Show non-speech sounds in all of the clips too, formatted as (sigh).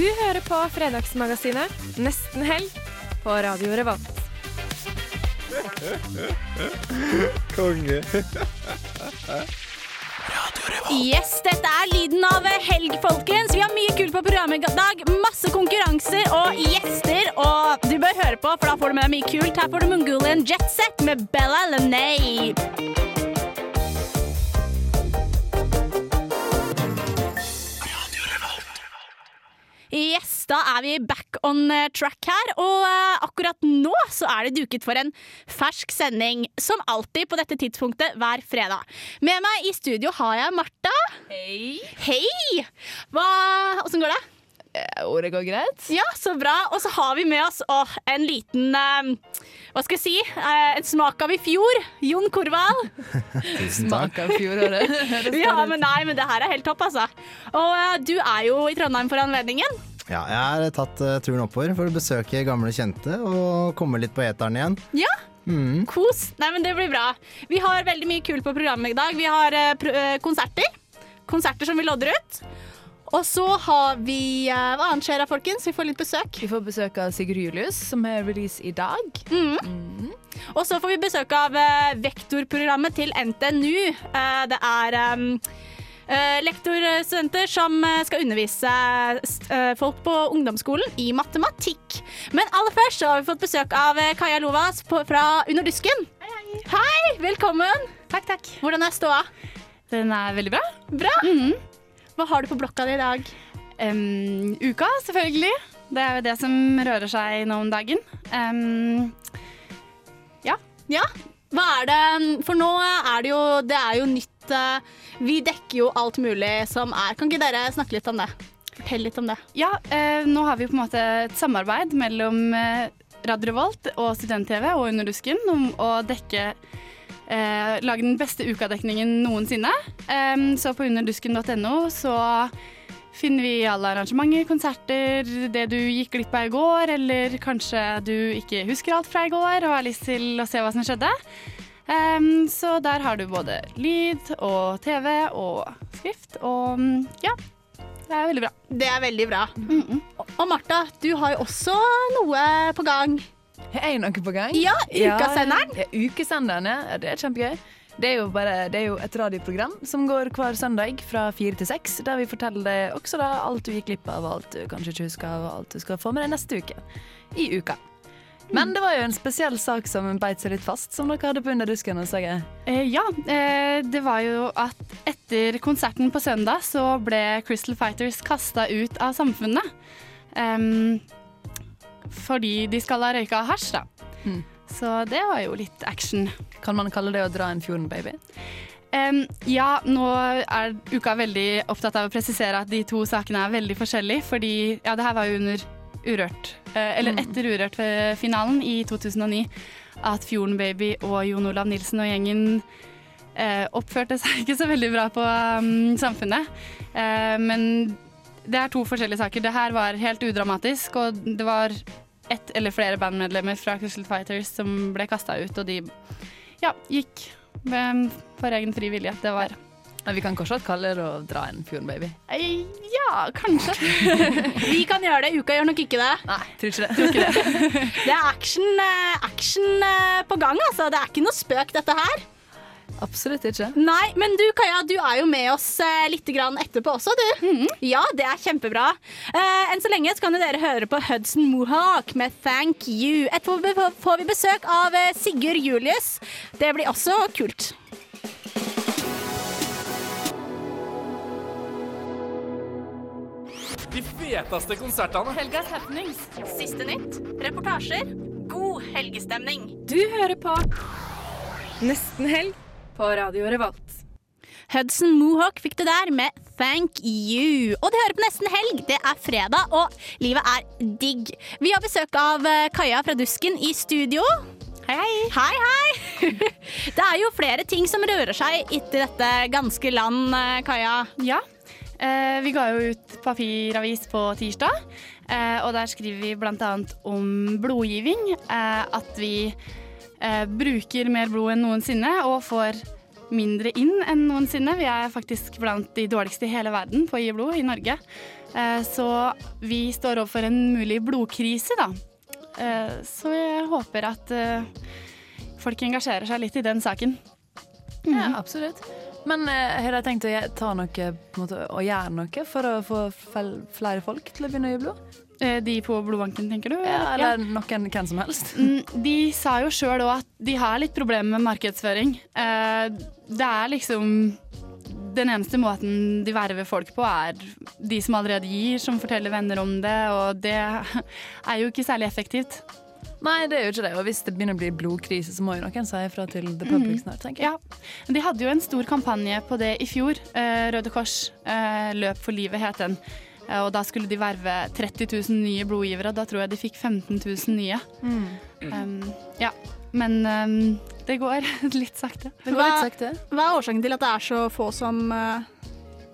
Du hører på Fredagsmagasinet Nesten helg på Radio Revolt. Konge. Yes, dette er lyden av helg, folkens. Vi har mye kult på programmet i dag. Masse konkurranser og gjester. Og du bør høre på, for da får du med deg mye kult. Her får du Mongolian Jetset med Bella Lenay. Yes, da er vi back on eh, track her, og eh, akkurat nå så er det duket for en fersk sending, som alltid på dette tidspunktet hver fredag. Med meg i studio har jeg Martha. Hei. Hei! Hva, Åssen går det? Jo, det går greit. Ja, så bra. Og så har vi med oss å, en liten eh, Hva skal jeg si? Eh, en smak av i fjor. Jon Korvald. (laughs) Tusen takk. Smak av fjoråret. (laughs) Ja, men nei, men det her er helt topp, altså. Og eh, du er jo i Trondheim for anledningen. Ja, jeg har tatt eh, turen oppover for å besøke gamle kjente og komme litt på eteren igjen. Ja. Mm. Kos. Nei, men det blir bra. Vi har veldig mye kult på programmet i dag. Vi har eh, pr eh, konserter. Konserter som vi lodder ut. Og så har vi eh, Hva annet skjer da, folkens? Vi får litt besøk. Vi får besøk av Sigurd Julius, som er release i dag. Og så får vi besøk av eh, Vektorprogrammet til NTNU. Eh, det er um, eh, lektorstudenter som skal undervise folk på ungdomsskolen i matematikk. Men aller først så har vi fått besøk av Kaja Lovas på, fra Under dusken. Hei, velkommen. Takk, takk. Hvordan er ståa? Den er veldig bra. Bra. Hva har du på blokka di i dag? Um, uka, selvfølgelig. Det er jo det som rører seg nå om dagen. Um, Ja, hva er det For nå er det jo Det er jo nytt eh, Vi dekker jo alt mulig som er Kan ikke dere snakke litt om det? Fortell litt om det. ja, eh, nå har vi på en måte et samarbeid mellom eh, Radio Revolt og Student-TV og Under dusken om å dekke eh, Lage den beste ukadekningen noensinne. Um, så på underdusken.no så finner vi alle arrangementer, konserter, det du gikk glipp av i går, eller kanskje du ikke husker alt fra i går og har lyst til å se hva som skjedde. Um, så der har du både lyd og TV og skrift, og mm, ja, det er veldig bra. Det er veldig bra. Og Martha, du har jo også noe på gang. Er jeg noe på gang? Ja, ukasenderen. Ja, ukesenderen, ja. Det er kjempegøy. Det er, bare, det er jo et radioprogram som går hver søndag fra fire til seks, der vi forteller deg også da alt du gikk glipp av, alt du kanskje ikke husker, og alt du skal få med deg neste uke. I uka. Men det var jo en spesiell sak som beit seg litt fast, som dere hadde på Under dusken. Eh, ja, eh, det var jo at etter konserten på søndag så ble Crystal Fighters kasta ut av samfunnet. Em, fordi de skal ha røyka hasj, da. Mm. Så det var jo litt action. Kan man kalle det å dra en fjorden, baby? Um, ja, nå er uka veldig opptatt av å presisere at de to sakene er veldig forskjellige, fordi ja, det her var jo under Urørt, eh, eller etter Urørt-finalen i 2009, at Fjorden Baby og Jon Olav Nilsen og gjengen eh, oppførte seg (laughs) ikke så veldig bra på um, samfunnet. Uh, men det er to forskjellige saker. Det her var helt udramatisk, og det var ett eller flere bandmedlemmer fra Crystal Fighters som ble kasta ut, og de ja, gikk med, for egen fri vilje. Det var Men vi kan kanskje kalle det å dra en fjordenbaby? Ja, kanskje. (laughs) Vi kan gjøre det. Uka gjør nok ikke det. Nei, tror ikke det. Det er action, eh, action eh, på gang, altså. Det er ikke noe spøk, dette her. Absolutt ikke. Nei, men du Kaja, du er jo med oss eh, litt grann etterpå også, du. Ja, det er kjempebra. Eh, enn så lenge så kan jo dere høre på Hudson Mohawk med Thank You. Etterpå be- får vi besøk av eh, Sigurd Julius. Det blir også kult. De feteste konsertene. Helgas happenings. Siste nytt. Reportasjer. God helgestemning. Du hører på Nesten helg på Radio Revolt. Hudson Mohawk fikk det der med Thank You. Og det hører på nesten helg. Det er fredag, og livet er digg. Vi har besøk av eh, Kaja fra Dusken i studio. Hei, hei. Hei, hei! (laughs) Det er jo flere ting som rører seg etter dette ganske land, eh, Kaja. Ja. Eh, vi ga jo ut papiravis på tirsdag, eh, og der skriver vi bl.a. om blodgiving. Eh, at vi eh, bruker mer blod enn noensinne og får mindre inn enn noensinne. Vi er faktisk blant de dårligste i hele verden på å gi blod i Norge. Eh, så vi står overfor en mulig blodkrise, da. Eh, så jeg håper at eh, folk engasjerer seg litt i den saken. Ja, absolutt. Men eh, har de tenkt å noe, måte, å gjøre noe for å få flere folk til å begynne å gi blod? Eh, De på blodbanken, tenker du? Ja, eller noen hvem som helst? Mm, De sa jo sjøl òg at de har litt problemer med markedsføring. Eh, Det er liksom Den eneste måten de verver folk på, er de som allerede gir, som forteller venner om det, og det er jo ikke særlig effektivt. Nei, det er jo ikke det. Og hvis det begynner å bli blodkrise, så må jo noen si ifra til The Public snart, tenker jeg. Ja. De hadde jo en stor kampanje på det i fjor. Eh, Røde Kors Løp for livet het den. Eh, Og da skulle de verve 30 000 nye blodgivere. Da tror jeg de fikk 15 000 nye. Um, ja. Men um, det går (laughs) litt sakte. Det går litt sakte. Hva er årsaken til at det er så få som eh,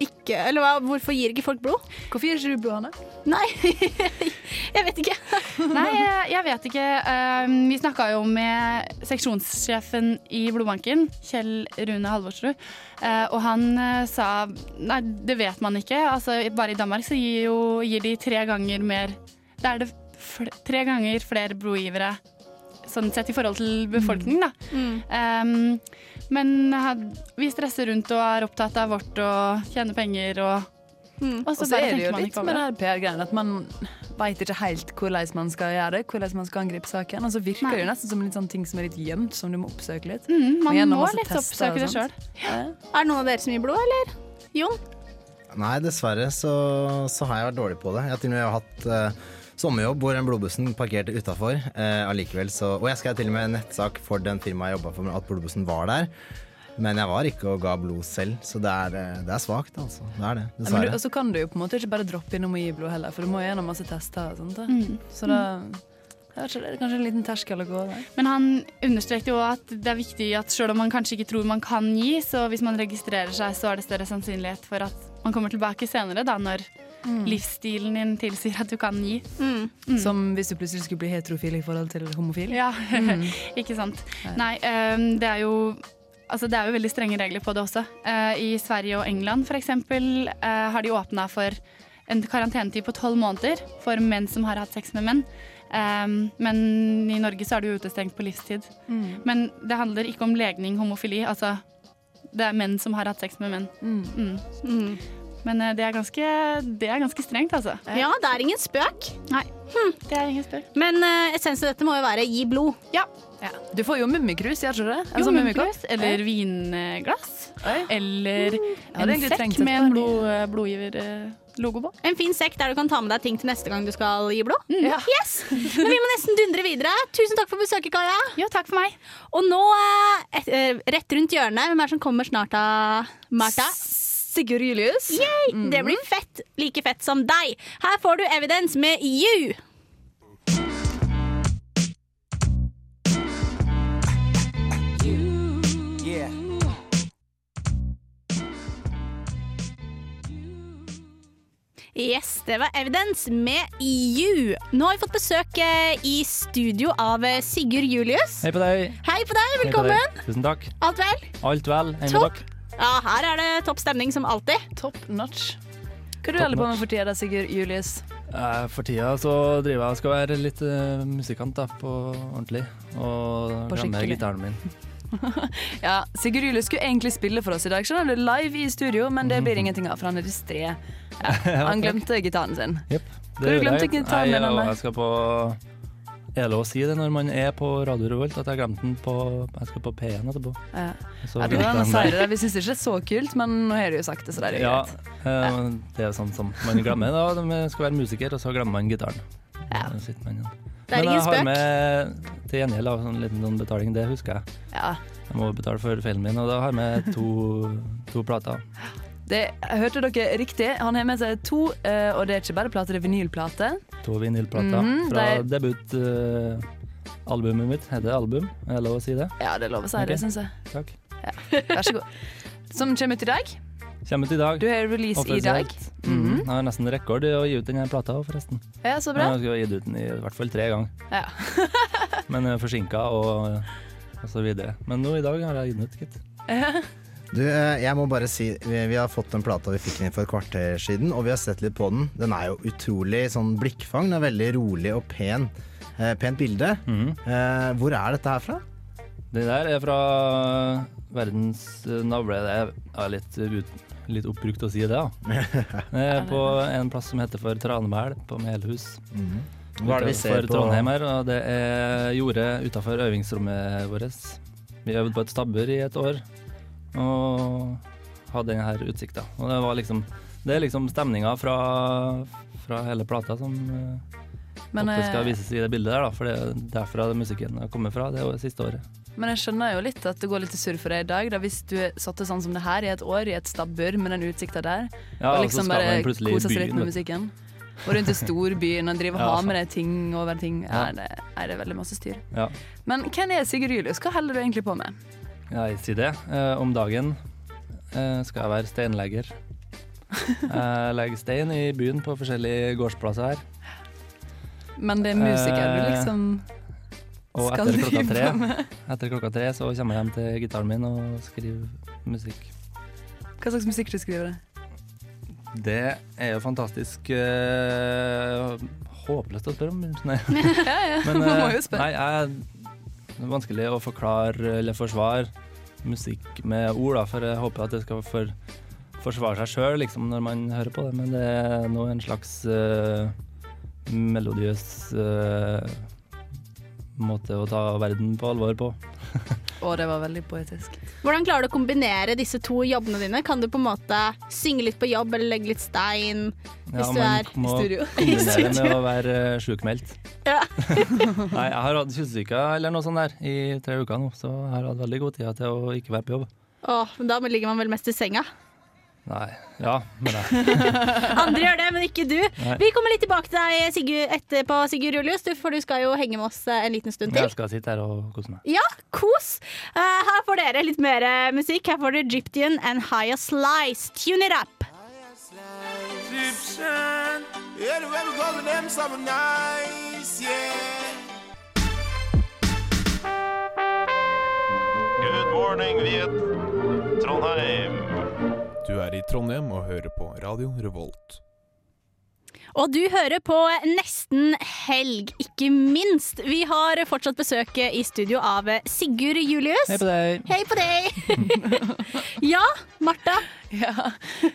ikke Eller hva, hvorfor gir ikke folk blod? Hvorfor gir ikke du blod, Hanne? Nei, (laughs) jeg vet ikke. Nei, jeg- jeg vet ikke. Um, vi snakka jo med seksjonssjefen i blodbanken, Kjell Rune Halvorsrud, eh, og han eh, sa nei, det vet man ikke. Altså, bare i Danmark så gir, jo, gir de tre ganger mer Da er det tre ganger flere blodgivere sånn sett i forhold til befolkningen, da. Um, men eh, vi stresser rundt og er opptatt av vårt og tjener penger og Og Og så er det jo man litt med det her PR-greiene, at man veit ikke helt hvordan man skal gjøre det, hvordan man skal angripe saken. Og så virker Nei. det jo nesten som en litt sånn ting som er litt gjemt, som du må oppsøke litt. Mm, man må litt oppsøke det sjøl. Ja. Er det noen av dere som gir blod, eller? Jon? Nei, dessverre så, så har jeg vært dårlig på det. Jeg har til og med hatt eh, sommerjobb hvor den blodbussen parkerte utafor. Eh, allikevel så Og jeg skrev til og med en nettsak for den firmaet jeg jobba for, at blodbussen var der. Men jeg var ikke og ga blod selv, så det er, eh, det er svakt, altså. Det er det, Ja, men du, dessverre. og så kan du jo på en måte ikke bare droppe innom og gi blod heller, for du må gjennom masse tester og sånt. Da. Mm. Så da jeg vet ikke, det er kanskje en liten terskel å gå der. Men han understrekte jo at det er viktig at selv om man kanskje ikke tror man kan gi, så hvis man registrerer seg, så er det større sannsynlighet for at man kommer tilbake senere, da, når livsstilen din tilsier at du kan gi. Som hvis du plutselig skulle bli heterofil i forhold til homofil. Ja, (laughs) ikke sant. Nei, um, det er jo Altså, det er jo veldig strenge regler på det også. Uh, I Sverige og England for eksempel eh, har de åpna for en karantenetid på tolv måneder for menn som har hatt sex med menn. Um, men i Norge så er du utestengt på livstid. Men det handler ikke om legning, homofili. Altså, det er menn som har hatt sex med menn. Mm. Men eh, det, er ganske, det er ganske strengt, altså. Ja, det er ingen spøk. Nei, det er ingen spøk. Men uh, essensen av dette må jo være gi blod. Ja. Ja. Du får jo mummikrus, gjør du ikke det? Altså, jo, mummikrus, eller vinglass. Oi. Eller mm. en sekk med en blodgiver. blod, blodgiverlogo på. En fin sekk der du kan ta med deg ting til neste gang du skal gi blod. Ja. Yes! Men vi må nesten dundre videre. Tusen takk for besøket, Kaja. Jo, takk for meg. Og nå, eh, et, eh, rett rundt hjørnet, hvem er det som kommer snart da, Martha? Sigurd Julius. Yay! Det blir fett. Like fett som deg. Her får du evidens med You. Yes, det var Evidence med You. Nå har vi fått besøk eh, i studio av eh, Sigurd Julius. Hei på deg. Hei på deg, Velkommen. på deg. Tusen takk. Alt vel? Alt vel. Hei med Topp. dere. Ja, her er det topp stemning som alltid. Top notch. Hva er du holder på med for tida, da, Sigurd Julius? Eh, For tida så driver jeg og skal være litt musikant da, på ordentlig. Og ramme gitaren min. (laughs) Ja, Sigurd Julius skulle egentlig spille for oss i dag, skjønner du, live i studio, men det blir ingenting av, for han er distré. Ja, (laughs) han glemte gitaren sin. Yep. Det du glemte gitaren din, Anne? Jeg skal på Er det lov å si det når man er på Radio Revolt, at jeg glemte den på Jeg skal på P1 etterpå. Ja. Så Ja, det der. det. Vi syns ikke er så kult, men nå har du jo sagt det, så det er jo Ja, greit. eh, det er sånn som man glemmer. da Man skal være musiker, og så glemmer man gitaren. Ja. Det er Men ingen jeg har med til gjengjeld av en liten sånn betaling, det husker jeg. Ja. Jeg må betale for feilen min, og da har jeg med to, to plater. Det hørte dere riktig. Han har med seg to, eh, og det er ikke bare plater, det er vinylplate. To vinylplater Mhm, fra det debutalbumet mitt. Heter det album? Er det lov å si det? Ja, det er lov å si det, Ok. syns jeg. Takk. Vær så god. Som kommer ut i dag. Kommer ut i dag. Du har release i dag. Mm -hmm. Jeg har nesten rekord i å gi ut denne plata, forresten. Ja, så bra. Jeg skulle gitt ut den i hvert fall tre ganger. Ja. (laughs) Men uh, forsinka og, og så videre. Men nå i dag har jeg gitt den ut, gitt. (laughs) Du, eh, jeg må bare si vi, vi har fått den plata vi fikk inn for et kvarter siden, og vi har sett litt på den. Den er jo utrolig sånn blikkfang. Den er veldig rolig og pen. Eh, pent bilde. Mhm. Eh, hvor er dette her fra? Det der er fra verdens eh, navle. Det er litt, ut, litt oppbrukt å si det, da. (laughs) Det er på en plass som heter for Tranmæl, på Melhus. Hva er det vi ser på? Trondheim her, og det er jordet utafor øvingsrommet vårt. Vi øvde på et stabbur i et år og hadde denne her utsikta. Og det var liksom Det er liksom stemninga fra, fra hele plata som men, at det skal eh, vises i det bildet der, da. For det er derfra musikken har kommet fra det siste året. Men jeg skjønner jo litt at det går litt i surr for deg i dag. Da, hvis du satt det sånn som det her i et år, i et stabbur med den utsikta der, Ja, og liksom bare kosa seg litt med musikken. Og rundt i storbyen og drive og Ja, ha med deg ting over ting. Ja, Er, det, er det veldig masse styr. Ja. Men hvem er Sigurd Julius? Hva holder du egentlig på med? Jeg sier det. Eh, om dagen eh, skal jeg være steinlegger. (laughs) Jeg legger stein i byen på forskjellige gårdsplasser her. Men det er musiker du Eh, liksom Og etter klokka tre, etter klokka tre så kommer jeg hjem til gitaren min og skriver musikk. Hva slags musikk du skriver? Det er jo fantastisk eh, håpløst å spørre om. Nei. (laughs) (laughs) Ja, ja, Men, man må eh, jo spørre. Nei, jeg, det er vanskelig å forklare eller forsvare musikk med ord, da, for jeg håper at det skal for, forsvare seg sjøl liksom, når man hører på det. Men det er nå en slags eh, melodiøs eh, måte å ta verden på alvor på. (laughs) Å, det var veldig poetisk. Hvordan klarer du å kombinere disse to jobbene dine? Kan du på en måte synge litt på jobb eller legge litt stein hvis du er i studio. Må (laughs) kombinere med å være uh, sjukmeldt. Ja. (laughs) Nei, jeg har hatt kyssesyke eller noe sånt der i tre uker nå, så jeg har hatt veldig god tid til å ikke være på jobb. Åh, men Da ligger man vel mest i senga. Nei, ja, men jeg (laughs) Andre gjør det, men ikke du. Nei. Vi kommer litt tilbake til deg Sigurd, etterpå, Sigurd Julius, du, for du skal jo henge med oss eh, en liten stund til. Jeg skal sitte her og kose meg. Ja, kos! Uh, her får dere litt mer eh, musikk. Her får dere Egyptian and Higher Slice. Tune it up! Egyptian. Yeah, the way we go with them summer nights, yeah. Good morning, Viet. Trondheim. Du er i Trondheim og hører på Radio Revolt. Og du hører på Nesten helg, ikke minst. Vi har fortsatt besøk i studio av Sigurd Julius. Hei på deg. Hei på deg! (laughs) ja, Martha. Ja,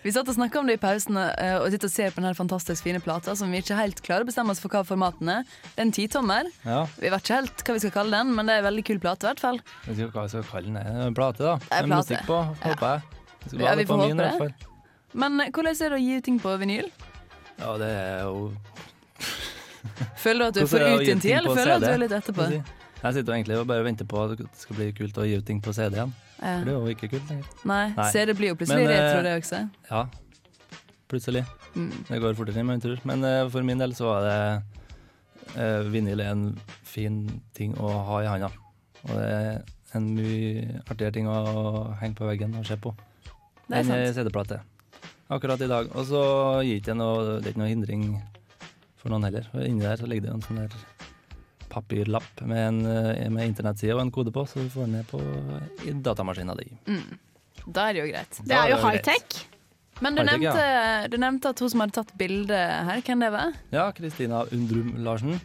Vi satt og snakka om det i pausen eh, og sitter og ser på den fantastisk fine plata som vi ikke helt klarer å bestemme oss for hva formaten er. Det er en titommer. Ja, Vi vet ikke helt hva vi skal kalle den, men det er en veldig kul plate. i hvert fall jeg vet ikke hva vi skal kalle den. Det er en plate, da. Det er Med plate. musikk på, håper jeg. Skal Ja, vi får håpe det. Men eh, hvordan er det å gi ut ting på vinyl? Ja, det er jo Føler du at du å ut din tid, eller føler du at du er litt etterpå? Jeg sitter egentlig og bare venter på at det skal bli kult å gi ut ting på CD igjen. Ja. For det er jo ikke kult lenger. Nei, Nei. CD blir jo plutselig Men, eh, retro, det også. Ja, plutselig. Mm. Det går fortere enn man tror. Men uh, for min del så var det uh, Vinyl er en fin ting å ha i handa. Og det er en mye artigere ting å henge på veggen og se på Det enn. CD-plate. Akkurat i dag. Og så gir ikke noe, det er ikke noe hindring for noen heller. For Inni der så ligger det jo en sånn der papirlapp med, en, eh, med internettside og en kode på, så du får den ned på i datamaskinen din. Mm. Da er det jo greit. Det er jo er high-tech. Men du nevnte, ja. du nevnte at hun som hadde tatt bilde her, hvem det var? Ja, Kristina Undrum Larsen.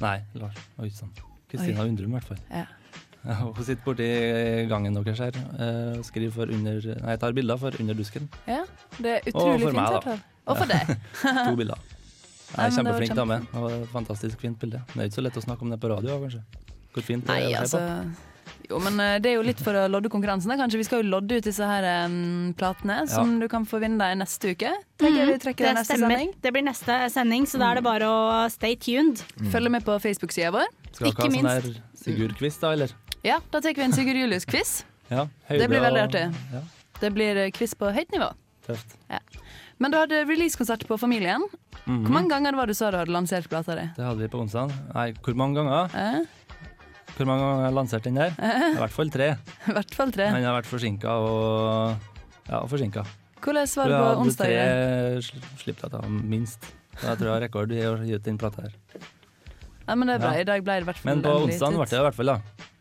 Nei, Lars. Oi sann. Kristina Undrum, i hvert fall. Ja. Ja, (laughs) hun sitter borti gangen deres her eh, og skriver for under Nei, tar bilder for Under dusken. Ja, det er Og utrolig for fint. meg, da. Og for deg. (laughs) To bilder. Jeg er det var kjempeflink dame. Og fantastisk fint bilde. Det er ikke så lett å snakke om det på radio, kanskje. Hvor fint det Nei, er å se altså på. Jo, men eh, det er jo litt for å lodde konkurransen. da, Kanskje Vi skal jo lodde ut disse her um, platene, som du kan få vinne deg neste uke. Jeg Mhm. Det det neste stemmer. sending. Det blir neste sending, så da er det bare å stay tuned. Følg med på Facebook-sida vår. Skal dere ha sånn der Sigurd-quiz, da, eller? Ja, Da tar vi en Sigurd Julius-quiz. Ja, Det blir veldig artig. Ja. Det blir eh, quiz på høyt nivå. Tøft. Ja. Men du hadde releasekonsert på Familien. Mhm. Hvor mange ganger var det du sa du hadde lansert plata di? Det hadde vi på onsdag. Nei, hvor mange ganger? Hvor mange ganger har jeg lansert den der? Eh. I hvert fall tre. (laughs) I hvert fall tre. Den har vært forsinka og Ja, forsinka. Hvordan var det på onsdag? Vi hadde tre slippplater, minst. Jeg tror jeg har rekord i å gi ut den plata her. Ja, men det er bra. I dag ble det i hvert fall Men på onsdag ble det i hvert fall, da.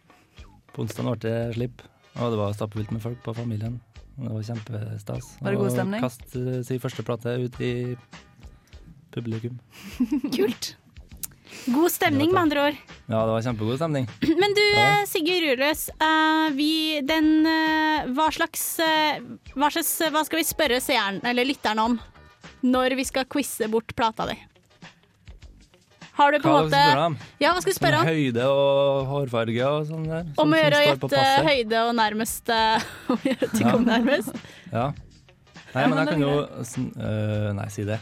På onsdag ble det slipp, og det var stappfullt med folk på familien. Det var kjempestas. Var det god Og stemning? Kaste sin første plate ut i publikum. (laughs) Kult. God stemning, med andre ord. Ja, det var kjempegod stemning. (clears throat) Men du, eh, Sigurd Ruløs. eh, vi, den, eh, hva slags, eh, hva slags Hva skal vi spørre seeren, eller lytteren om når vi skal quize bort plata di? Har du på en måte? Ja, hva skal du spørre om? Høyde og hårfarge og sånn der. Om å sånn gjøre å gjette høyde og nærmest eh, (laughs) Om å gjøre ting Ja. om nærmest. Ja. Nei, men jeg kan jo øh, Nei, si det.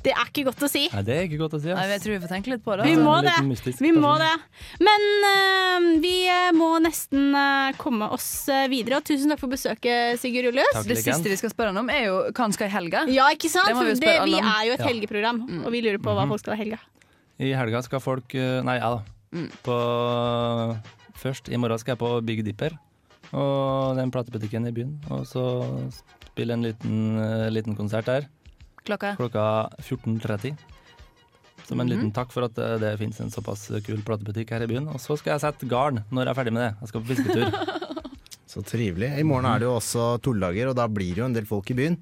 Det er ikke godt å si. Nei, det er ikke godt å si. Nei, jeg tror vi får tenke litt på det. Vi altså. må det. mystisk Vi må det. Men uh, vi eh, må nesten uh, komme oss videre. Og tusen takk for besøket, Sigurd Rulløs. Det siste vi skal spørre han om, er jo hva han skal i helga. Ja, ikke sant? Det vi det, vi er jo et Ja. helgeprogram, og vi lurer på hva Mhm. folk skal i helga. I helga skal folk Nei, jeg, da. Mm. På Først i morgen skal jeg på Big Dipper. Og den platebutikken i byen. Og så spille en liten, liten konsert der Klokka? klokka 14.30. Som en Mhm. liten takk for at øh, det finnes en såpass kul platebutikk her i byen. Og så skal jeg sette garn når jeg er ferdig med det. Jeg skal på fisketur. (laughs) Så trivelig. I morgen er det jo også tolldager, og da blir det jo en del folk i byen.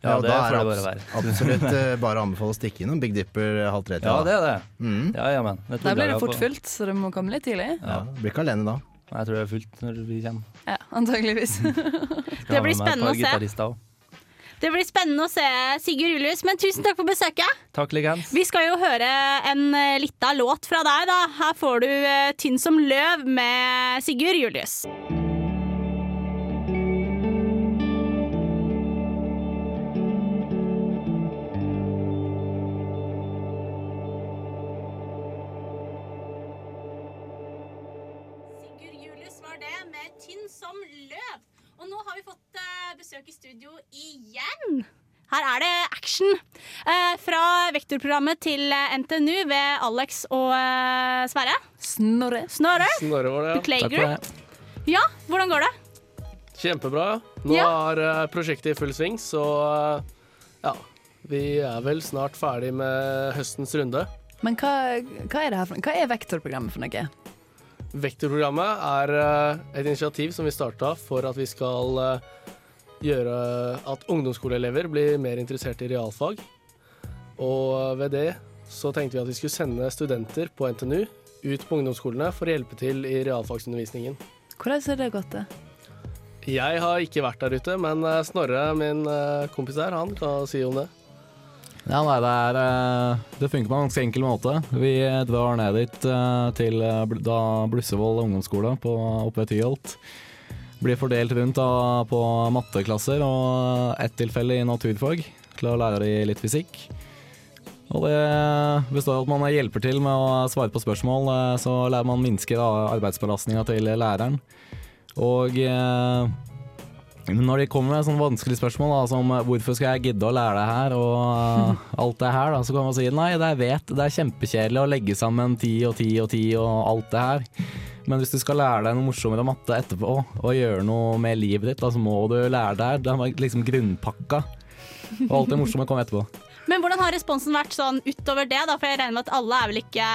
Ja, det da får det bare være. (laughs) absolutt eh, bare å anbefale å stikke innom Big Dipper halv tre. Ja, det er det. Mm. Ja, ja, men. Det Da blir det fort fullt, så du må komme litt tidlig. Ja. Blir ikke alene da. Jeg tror det er fullt når vi kommer. Ja, antageligvis. (laughs) Det blir spennende å se. Det blir spennende å se Sigurd Julius, men tusen takk for besøket. Takk Ligens. Vi skal jo høre en eh, lita låt fra deg, da. Her får du eh, 'Tynn som løv' med Sigurd Julius. Besøk i studio igjen. Her er det action. Eh, fra vektorprogrammet til eh, NTNU ved Alex og eh, Sverre. Snorre. Snorre. Snorre var det, ja. Beklager. Ja, hvordan går det? Kjempebra. Nå Ja. er eh, prosjektet i full sving, så eh, ja. Vi er vel snart ferdig med høstens runde. Men hva, hva er det her for Hva er vektorprogrammet for noe? Vektorprogrammet er eh, et initiativ som vi starta for at vi skal gjøre at ungdomsskoleelever blir mer interessert i realfag. Og ved det så tenkte vi at vi skulle sende studenter på NTNU ut på ungdomsskolene for å hjelpe til i realfagsundervisningen. Hvordan har det gått? det? Jeg har ikke vært der ute, men eh, Snorre, min eh, kompis her, han kan si om det. Ja, nei, det, er, eh, det funker på en ganske enkel måte. Vi drar ned dit til da Blussevoll ungdomsskole på, oppe ved Tyholt. Blir fordelt rundt da, på matteklasser og ett tilfelle i naturfag til å lære de litt fysikk. Og det består av at man hjelper til med å svare på spørsmål, eh, så lærer man minsker arbeidsbelastninga til læreren. Og eh, når de kommer med sånne vanskelige spørsmål, da, som eh, hvorfor skal jeg gidde å lære det her, og alt det her, da, så kan man si nei, det er vet, det er kjempekjedelig å legge sammen ti og ti og ti og alt det her. Men hvis du skal lære deg noe morsommere matte etterpå, og gjøre noe med livet ditt, så må du lære det. Det er liksom grunnpakka. Og alt det morsomme kommer etterpå. Men hvordan har responsen vært sånn utover det, da? For jeg regner med at alle er vel ikke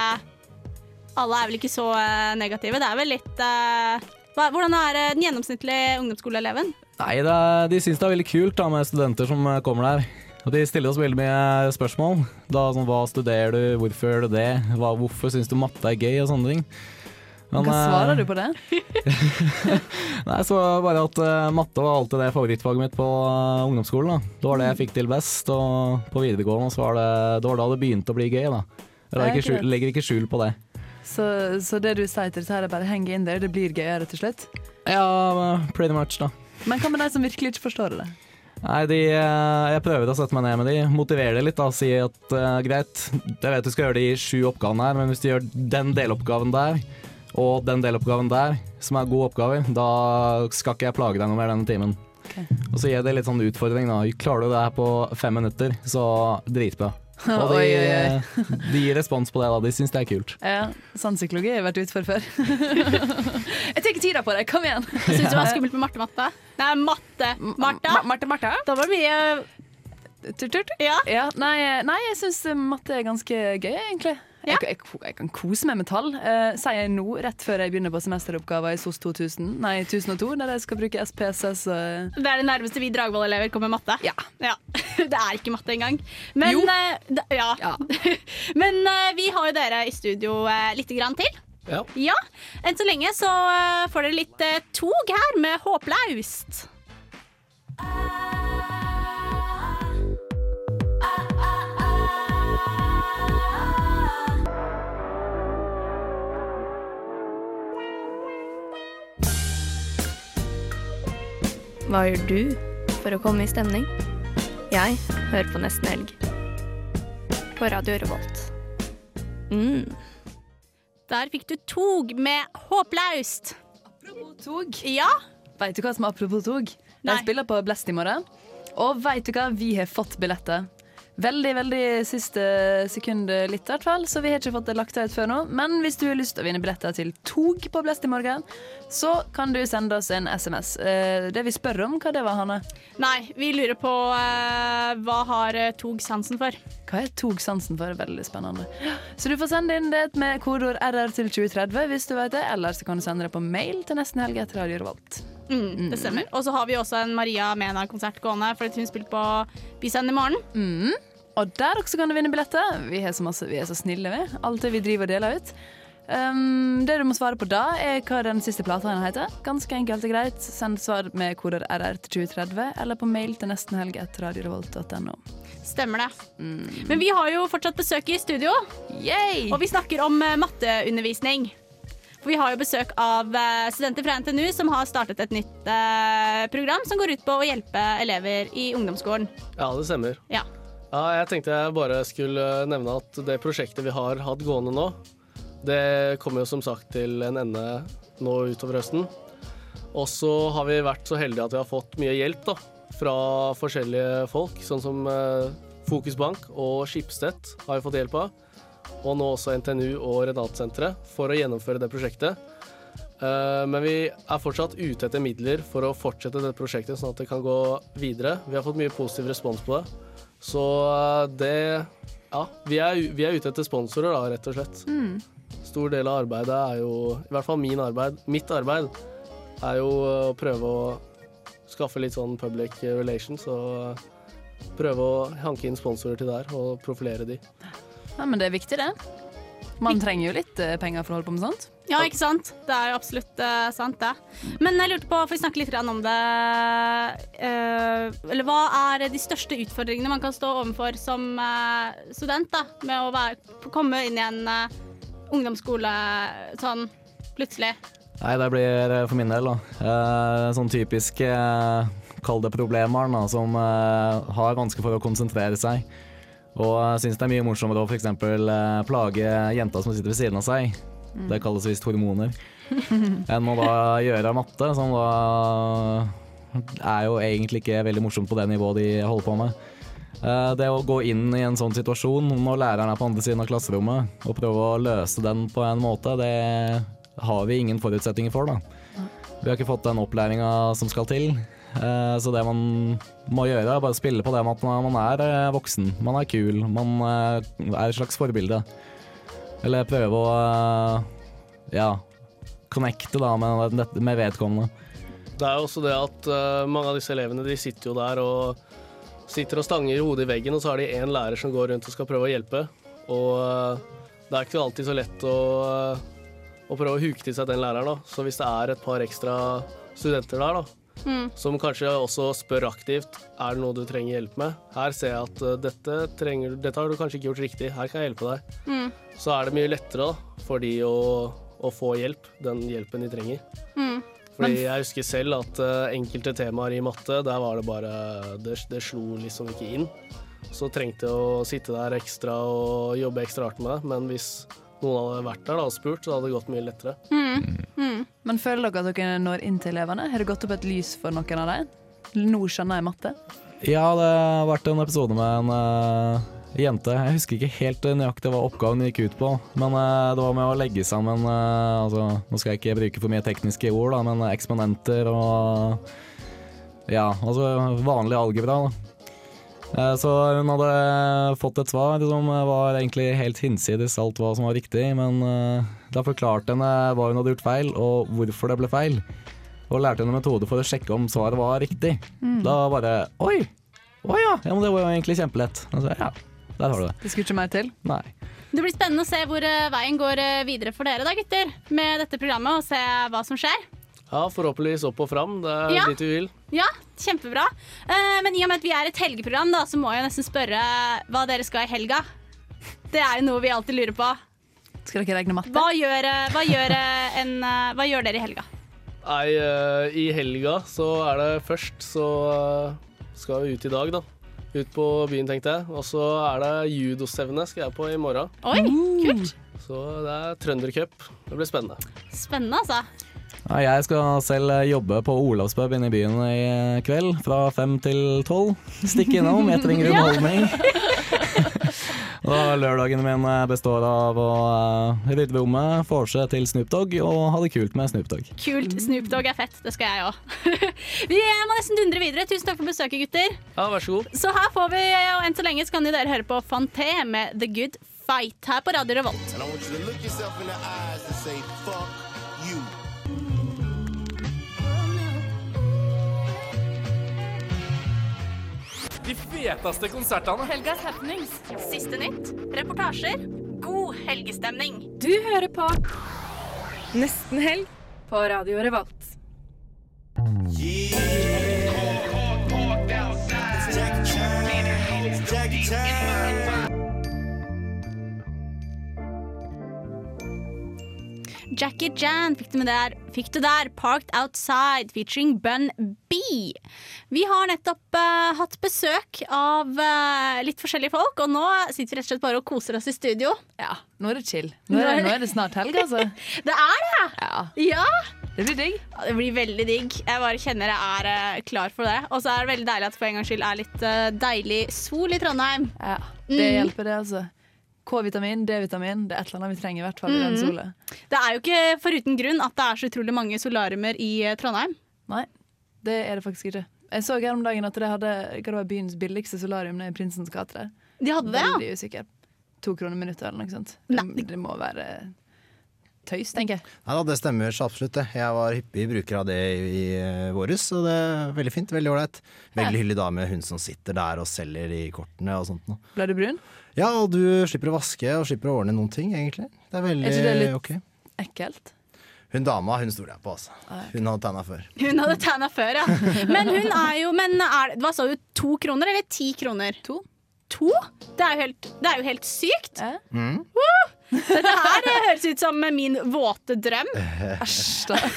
Alle er vel ikke så eh, negative. Det er vel litt uh, Hvordan er eh, den gjennomsnittlige ungdomsskoleeleven? Nei, det er, de syns det er veldig kult da, med studenter som kommer der. Og de stiller oss veldig mye spørsmål. Da, sånn, hva studerer du, hvorfor gjør du det, hva, hvorfor syns du matte er gøy, og sånne ting. Men, Hva eh, svarer du på det? (laughs) Nei, så bare at eh, matte var alltid det favorittfaget mitt på eh, ungdomsskolen. Da. Det var det jeg fikk til best, og på videregående så var det, det var da det begynte å bli gøy. da. Jeg legger ikke, skjul, legger ikke skjul på det. Så, så det du sier til dette her er bare henge inn der, det blir gøyere til slutt? Ja, pretty much, da. Men hva med de som virkelig ikke forstår det? Nei, de, eh, jeg prøver å sette meg ned med de, motivere de litt da, si at uh, greit, jeg vet du skal gjøre de sju oppgavene her, men hvis du gjør den deloppgaven der, og den deloppgaven der, som er gode oppgaver, da skal ikke jeg plage deg noe mer denne timen. Okay. Og så gir jeg det litt sånn utfordring. da. Klarer du det her på fem minutter, så dritbra. (laughs) Og de, Oi, oi, oi. (laughs) de gir respons på det. da. De syns det er kult. Ja, Sannpsykologi har jeg vært utfor før. (laughs) jeg tenker tida på deg, kom igjen. Syns du det var skummelt med Marte-matte. Nei, matte-Marta. Marte-Marta? Da var det mye turt-turt? Ja. nei, nei, jeg syns matte er ganske gøy, egentlig. Jeg, jeg, jeg kan kose meg med tall. Uh, sier jeg nå, rett før jeg begynner på semesteroppgaver i SOS 2000, nei, 1002, der jeg skal bruke SPSS. Uh. Det er det nærmeste vi Dragvoll-elever kommer matte. Ja. (laughs) Det er ikke matte engang. Men, Jo. eh, d- ja. (laughs) Men eh, vi har jo dere i studio uh, lite grann til. Ja. Ja, Enn så lenge så eh, får dere litt eh, tog her med Håplaust. Hva gjør du for å komme i stemning? Jeg hører på Nesten Helg. På Radio Revolt. Mm. Der fikk du tog med Håplaust. Apropos tog. Ja? Vet du hva som er apropos tog? De spiller på Blest i morgen. Og vet du hva? Vi har fått billetter. Veldig, veldig siste sekund litt, i hvert fall, så vi har ikke fått det lagt ut før nå. Men hvis du har lyst til å vinne billetter til tog på Blest i morgen, så kan du sende oss en SMS. Eh, Det vi spør om, hva det var, Hanne? Nei, vi lurer på uh, hva har eh, tog sansen for? Hva er tog sansen for? Veldig spennende. Så du får sende inn det med kodeord RR til 2030 hvis du vet det, eller så kan du sende det på mail til nesten helg etter Radio Revolt. Mm, det stemmer. Og så har vi også en Maria Mena-konsert gående, fordi hun spilte på Bysend i morgen. Mm. Og der også kan du vinne billetter. Vi er så, masse, vi er så snille, vi. Alt det vi driver og deler ut. Um, det du må svare på da, er hva den siste plata heter. Ganske enkelt og greit. Send svar med koder RR til 2030, eller på mail til nestenhelg etter radiorevolt.no. Stemmer det. Men vi har jo fortsatt besøk i studio. Og vi snakker om eh, matteundervisning. For vi har jo besøk av eh, studenter fra NTNU som har startet et nytt eh, program som går ut på å hjelpe elever i ungdomsskolen. Ja, det stemmer. Ja. Ja, jeg tenkte jeg bare skulle nevne at det prosjektet vi har hatt gående nå, det kommer jo som sagt til en ende nå utover høsten. Og så har vi vært så heldige at vi har fått mye hjelp da, fra forskjellige folk, sånn som eh, Fokusbank og Skipstedt har vi fått hjelp av. Og nå også NTNU og Renatsenteret for å gjennomføre det prosjektet. Eh, Men vi er fortsatt ute etter midler for å fortsette det prosjektet, sånn at det kan gå videre. Vi har fått mye positiv respons på det. Så eh, det Ja, vi er, vi er ute etter sponsorer, da, rett og slett. Mm. Stor del av arbeidet er jo I hvert fall min arbeid. Mitt arbeid er jo å prøve å skaffe litt sånn public relations og prøve å hanke inn sponsorer til der og profilere de. Ja, men det er viktig, det. Man trenger jo litt eh, penger for å holde på med sånt. Ja, ikke sant? Det er jo absolutt uh, sant, det. Men jeg lurte på, får vi snakke litt om det uh, Eller hva er de største utfordringene man kan stå overfor som uh, student, da? Med å være, komme inn i en ungdomsskole sånn plutselig? Nei, det blir for min del, da. Eh, sånn typisk kall det problembarn, da, som har vansker for å konsentrere seg. Og uh, syns det er mye morsommere å f.eks. Eh, plage jenta som sitter ved siden av seg. Mm. Det kalles visst hormoner. (laughs) Enn å da gjøre matte, som da er jo egentlig ikke veldig morsomt på det nivået de holder på med. Eh, Det å gå inn i en sånn situasjon når læreren er på andre siden av klasserommet, og prøve å løse den på en måte, det har vi ingen forutsetninger for, da. Vi har ikke fått den opplæringa som skal til. Eh, Så det man må gjøre, er bare spille på det med at man er eh, voksen, man er kul, man eh, er et slags forbilde. Eller prøve å ja, connecte da med, med vedkommende. Det er jo også det at mange av disse elevene de sitter jo der og sitter og stanger hodet i veggen, og så har de én lærer som går rundt og skal prøve å hjelpe. Og det er ikke alltid så lett å, å prøve å huke til seg den læreren. da. Så hvis det er et par ekstra studenter der, da, Mm. som kanskje også spør aktivt er det noe du trenger hjelp med. Her ser jeg at eh, dette, trenger, dette har du kanskje ikke gjort riktig, her kan jeg hjelpe deg. Mm. Så er det mye lettere da, for de å, å få hjelp, den hjelpen de trenger. Mm. Fordi jeg husker selv at eh, enkelte temaer i matte, der var det bare Det, det slo liksom ikke inn. Så trengte jeg å sitte der ekstra og jobbe ekstra hardt med det. Men hvis noen hadde vært der da, og spurt, så hadde det gått mye lettere. Mm. Mm. Men føler dere at dere når inn til elevene? Har det gått opp et lys for noen av dem? Nå skjønner jeg matte. Ja, det har vært en episode med en uh, jente. Jeg husker ikke helt nøyaktig hva oppgaven gikk ut på, men uh, det var med å legge sammen uh, altså, Nå skal jeg ikke bruke for mye tekniske ord, da, men eksponenter og Ja, altså vanlig algebra. da. Eh, Så hun hadde fått et svar som var egentlig helt hinsides alt hva som var riktig, men eh, da forklarte henne hva hun hadde gjort feil, og hvorfor det ble feil. Og lærte henne en metode for å sjekke om svaret var riktig. Mm. Da bare Oi! Å ja! ja! Men det var jo egentlig kjempelett. Altså, ja, der har du det. Det skulle ikke meg til? Nei. Det blir spennende å se hvor eh, veien går videre for dere da, gutter, med dette programmet, og se hva som skjer. Ja, forhåpentligvis opp og fram. Det er Ja. dit vi vil. Ja, kjempebra. Eh, men i og med at vi er et helgeprogram, da, så må jeg nesten spørre hva dere skal i helga. Det er jo noe vi alltid lurer på. Skal dere regne matte? Hva gjør, eh, hva gjør, eh, en, hva gjør dere i helga? Nei, i helga så er det først så skal vi ut i dag, da. Ut på byen, tenkte jeg. Og så er det judostevne skal jeg på i morgen. Oi, kult. Så det er trøndercup. Det blir spennende. Spennende, altså. Ja, jeg skal selv jobbe på Olavspub inne i byen i kveld, fra fem til tolv. Stikke innom, jeg trenger underholdning. (laughs) (laughs) Og Lørdagen min består av å eh, rydde rommet, vorse til Snoop Dogg og ha det kult med Snoop Dogg. Kult. Snoop Dogg er fett. Det skal jeg òg. (laughs) vi må nesten dundre videre. Tusen takk for besøket, gutter. Ja, vær så god. Så her får vi, og enn så lenge så kan dere høre på Fanté med The Good Fight her på Radio Revolt. De feteste konsertene. Helgas happenings. Siste nytt. Reportasjer. God helgestemning. Du hører på Nesten helg på Radio Revolt. Jackie Jan fikk du, med der, fikk du der. Parked Outside featuring Bun B. Vi har nettopp uh, hatt besøk av uh, litt forskjellige folk, og nå sitter vi rett og slett bare og koser oss i studio. Ja, nå er det chill. Nå er det, nå er det snart helg, altså. (laughs) det er det! Ja. ja. Det blir digg. Ja, det blir veldig digg. Jeg bare kjenner jeg er uh, klar for det. Og så er det veldig deilig at det for en gangs skyld er litt deilig sol i Trondheim. Ja, Det hjelper, det, altså. K-vitamin, D-vitamin. Det er et eller annet vi trenger, i hvert fall i den sola. Mm. Det er jo ikke foruten grunn at det er så utrolig mange solariumer i eh, Trondheim. Nei, det er det faktisk ikke. Jeg så her om dagen at de hadde hva det var byens billigste solarium nede i Prinsens gate. De hadde det, ja. Veldig usikker. To kroner minuttet eller noe sånt. Nei. det må være tøys, tenker jeg. Nei da, det stemmer så absolutt det. Jeg var hyppig bruker av det i, i eh, våres, og det er veldig fint. Veldig ålreit. Veldig hyggelig dame, hun som sitter der og selger de kortene og sånt noe. Ble du brun? Ja, og du slipper å vaske og slipper å ordne noen ting, egentlig. Det er veldig Er ikke det litt ok. ekkelt? Hun dama, hun stoler jeg på, altså. Hun hadde tegna før. Hun hadde tegna før, ja. Men hun er jo men er, Hva sa du, to kroner eller ti kroner? To. To? Det er jo helt, det er jo helt sykt. Mm. Woo! Dette her det høres ut som min våte drøm. Æsj, da. (laughs)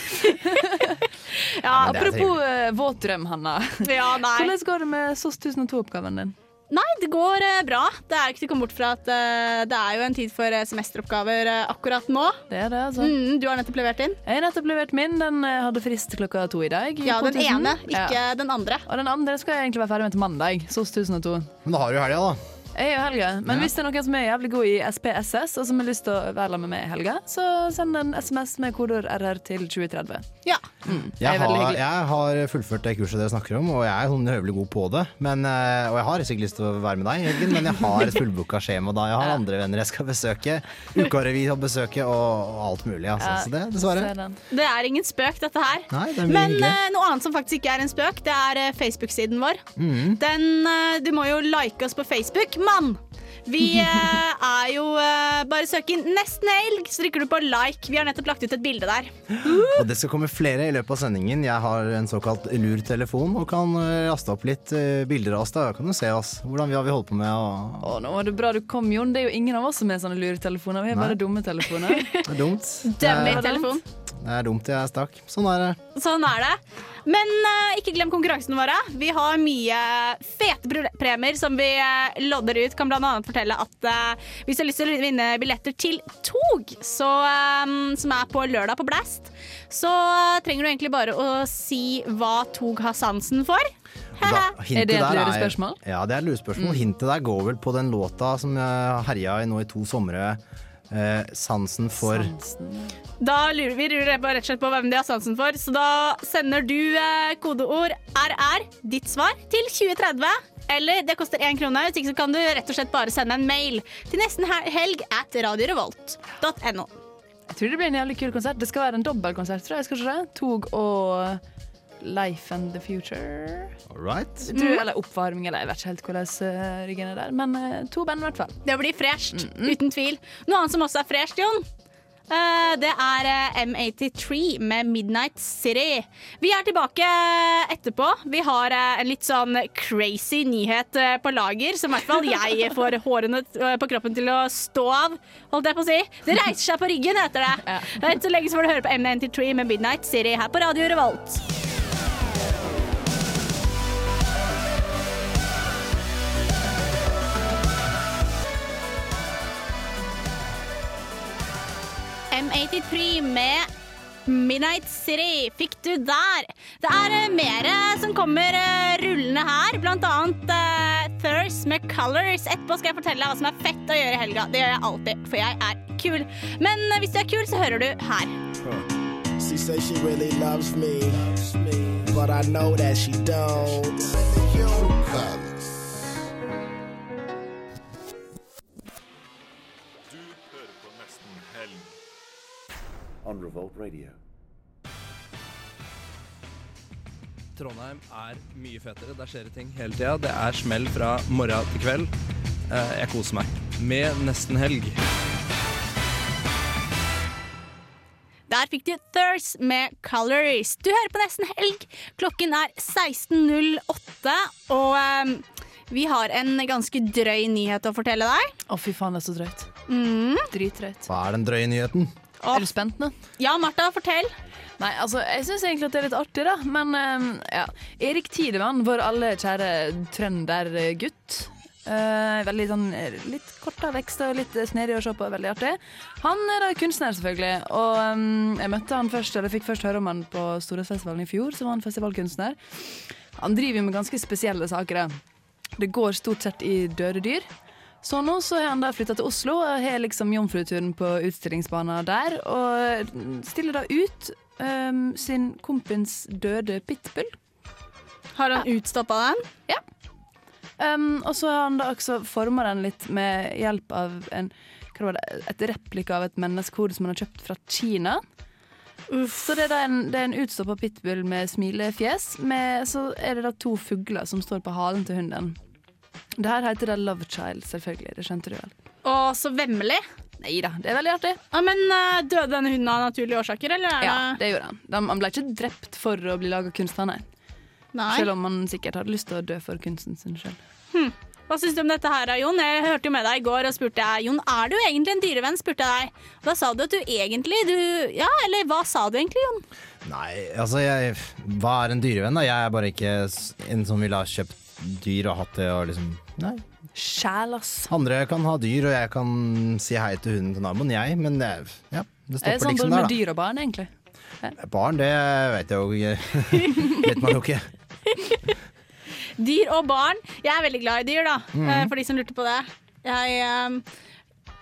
Ja, Apropos uh, våt drøm, Hanna. Ja, nei. Hvordan går det med SOS 1002-oppgaven din? Nei, det går eh, bra. Det er jo ikke til å komme bort fra at eh, det er jo en tid for eh, semesteroppgaver akkurat nå. Det er det, altså. Mm, du har nettopp levert inn. Jeg har nettopp levert min. Den hadde frist klokka to i dag. Ja, den ene, ikke Ja. den andre. Og den andre skal jeg egentlig være ferdig med til mandag. SOS 1002. Men da har du helga, da. Jeg og Helge, men Ja. hvis det er noen som er jævlig god i SPSS, og som har lyst til å være med meg i helga, så send en SMS med kodeord RR til 2030. Ja. Mm, Jeg er har, jeg har fullført det kurset dere snakker om, og jeg er sånn høvelig god på det. Men, eh, og jeg har sikkert lyst til å være med deg helgen, men jeg har et fullbooka skjema da. Jeg har (laughs) andre venner jeg skal besøke. Ukarevy å besøke, og, alt mulig. Altså. Ja, Så det, dessverre. Det er ingen spøk, dette her. Nei, det Men hyggelig. eh, noe annet som faktisk ikke er en spøk, det er eh, Facebook-siden vår. Mm. Den, du må jo like oss på Facebook, mann! Vi eh, er jo eh, Bare søk inn 'Nesten helg', så trykker du på like. Vi har nettopp lagt ut et bilde der. Og det skal komme flere i løpet av sendingen. Jeg har en såkalt lur telefon og kan eh, laste opp litt eh, bilder av oss. Da kan du se oss. Hvordan vi har vi holdt på med. Og... Å, nå var det bra du kom, Jon. Det er jo ingen av oss som er sånne luretelefoner. Vi er Nei. bare dumme telefoner. (laughs) Det er dumt. Dummy Eh, telefon. Det er dumt jeg stakk. Sånn er det. Sånn er det. Men uh, ikke glem konkurransene våre. Vi har mye fete pre- premier som vi uh, lodder ut. Kan bl.a. fortelle at uh, hvis du har lyst til å vinne billetter til Tog, så, som er på lørdag på Blast, så trenger du egentlig bare å si hva Tog har sansen for. Da, er det et lurespørsmål? Ja, det er et lurespørsmål. Mm. Hintet der går vel på den låta som herja i nå i to somre. Eh, sansen for Da lurer vi lurer rett og slett på hvem de har sansen for, så da sender du eh, kodeord RR, ditt svar, til 2030. Eller det koster én krone, hvis ikke så kan du rett og slett bare sende en mail til nesten helg at radiorevolt.no. Jeg tror det blir en jævlig kul konsert. Det skal være en dobbeltkonsert, tror jeg. skal ikke det? Tog og Life and the Future. All right. Jeg eller oppvarming, eller jeg vet ikke helt hvordan ryggen er der. Men eh, to band, i hvert fall. Det blir fresht, uten tvil. Noe annet som også er fresht, Jon. eh, det er eh, M83 med Midnight City. Vi er tilbake etterpå. Vi har eh, en litt sånn crazy nyhet eh, på lager, som i hvert fall jeg (laughs) får hårene eh, på kroppen til å stå av. Holdt jeg på å si. Det reiser seg på ryggen, heter det. Ja. Så lenge så får du høre på M83 med Midnight City her på Radio Revolt. M83 med Midnight City fikk du der. Det er uh, mer som kommer eh, rullende her, blant annet uh, Thirst med Colors. Etterpå skal jeg fortelle deg hva som er fett å gjøre i helga. Det gjør jeg alltid, for jeg er kul. Men eh, hvis du er kul, så hører du her. She say she really loves me, but I know that she don't. On Revolt Radio. Trondheim er mye fetere. Der skjer det ting hele tida. Det er smell fra morgen til kveld. Eh, Jeg koser meg med nesten helg. Der fikk du Thirst med Colors. Du hører på Nesten Helg. Klokken er 16.08, og um, vi har en ganske drøy nyhet å fortelle deg. Å, fy faen, det er så drøyt. Mm. Dritdrøyt. Hva er den drøye nyheten? Er du spent nå? Ja, Martha, fortell. Nei, altså, jeg syns egentlig at det er litt artig, da. Men eh, ja. Erik Tidemann, vår alle kjære trøndergutt. Uh, veldig sånn eh, litt kort av vekst og litt snedig å se på. Veldig artig. Han er da kunstner, selvfølgelig. Og um, jeg møtte han først, eller fikk først høre om han på Storhetsfestivalen i fjor, så var han festivalkunstner. Han driver med ganske spesielle saker. da. Det går stort sett i døde dyr. Så nå så har han da flytta til Oslo og har liksom jomfruturen på utstillingsbanen der. Og stiller da ut um, sin kompis døde pitbull. Har han utstoppa den? Ja. Um, og så har han da også forma den litt med hjelp av en, hva var det, et replika av et menneskehode som han har kjøpt fra Kina. Så det er da en, det er en utstoppa pitbull med smilefjes. Med, så er det da to fugler som står på halen til hunden. Det her heter det Love Child, selvfølgelig. Det skjønte du vel. Å, så vemmelig. Nei da, det er veldig artig. Ja, men uh, Døde denne hunden av naturlige årsaker, eller? er Ja, det- gjorde han. De, han ble ikke drept for å bli laga kunst, han, nei. Nei. Selv om han sikkert hadde lyst til å dø for kunsten sin sjøl. Hm. Hva syns du om dette her, Jon? Jeg hørte jo med deg i går og spurte jeg, Jon, er du egentlig en dyrevenn? spurte jeg deg. Da sa du at du egentlig du, Ja, eller hva sa du egentlig, Jon? Nei, altså jeg, Hva er en dyrevenn, da? Jeg er bare ikke en som ville ha kjøpt dyr og hatt det og liksom Nei. Sjæl, ass. Andre kan ha dyr, og jeg kan si hei til hunden til naboen, jeg. Men det, ja, det stopper er der, sånn Er det sånn med dyr og barn, egentlig. Barn, det vet jeg jo (laughs) vet man jo ikke. (laughs) Dyr og barn. Jeg er veldig glad i dyr, da. Mhm. eh, For de som lurte på det. Jeg ehm,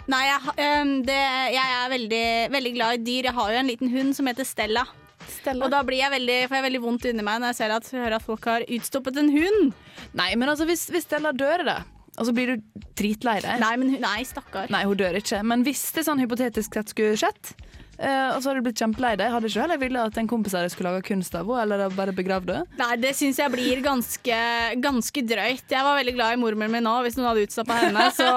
Nei, jeg, ehm, det, jeg er veldig, veldig glad i dyr. Jeg har jo en liten hund som heter Stella. Og da blir jeg veldig, får jeg veldig vondt inni meg når jeg ser at, hører at folk har utstoppet en hund. Nei, men altså, hvis, hvis Stella dør, da, og så blir du dritlei deg Nei, men hun, nei, stakkar. Nei, hun dør ikke. Men hvis det sånn hypotetisk sett skulle skjedd, eh, og så hadde du blitt kjempelei deg, hadde ikke heller ville at en kompis av deg skulle lage kunst av henne, eller bare begravd henne? Nei, det syns jeg blir ganske, ganske drøyt. Jeg var veldig glad i mormoren min nå. Hvis noen hadde utstappa henne, så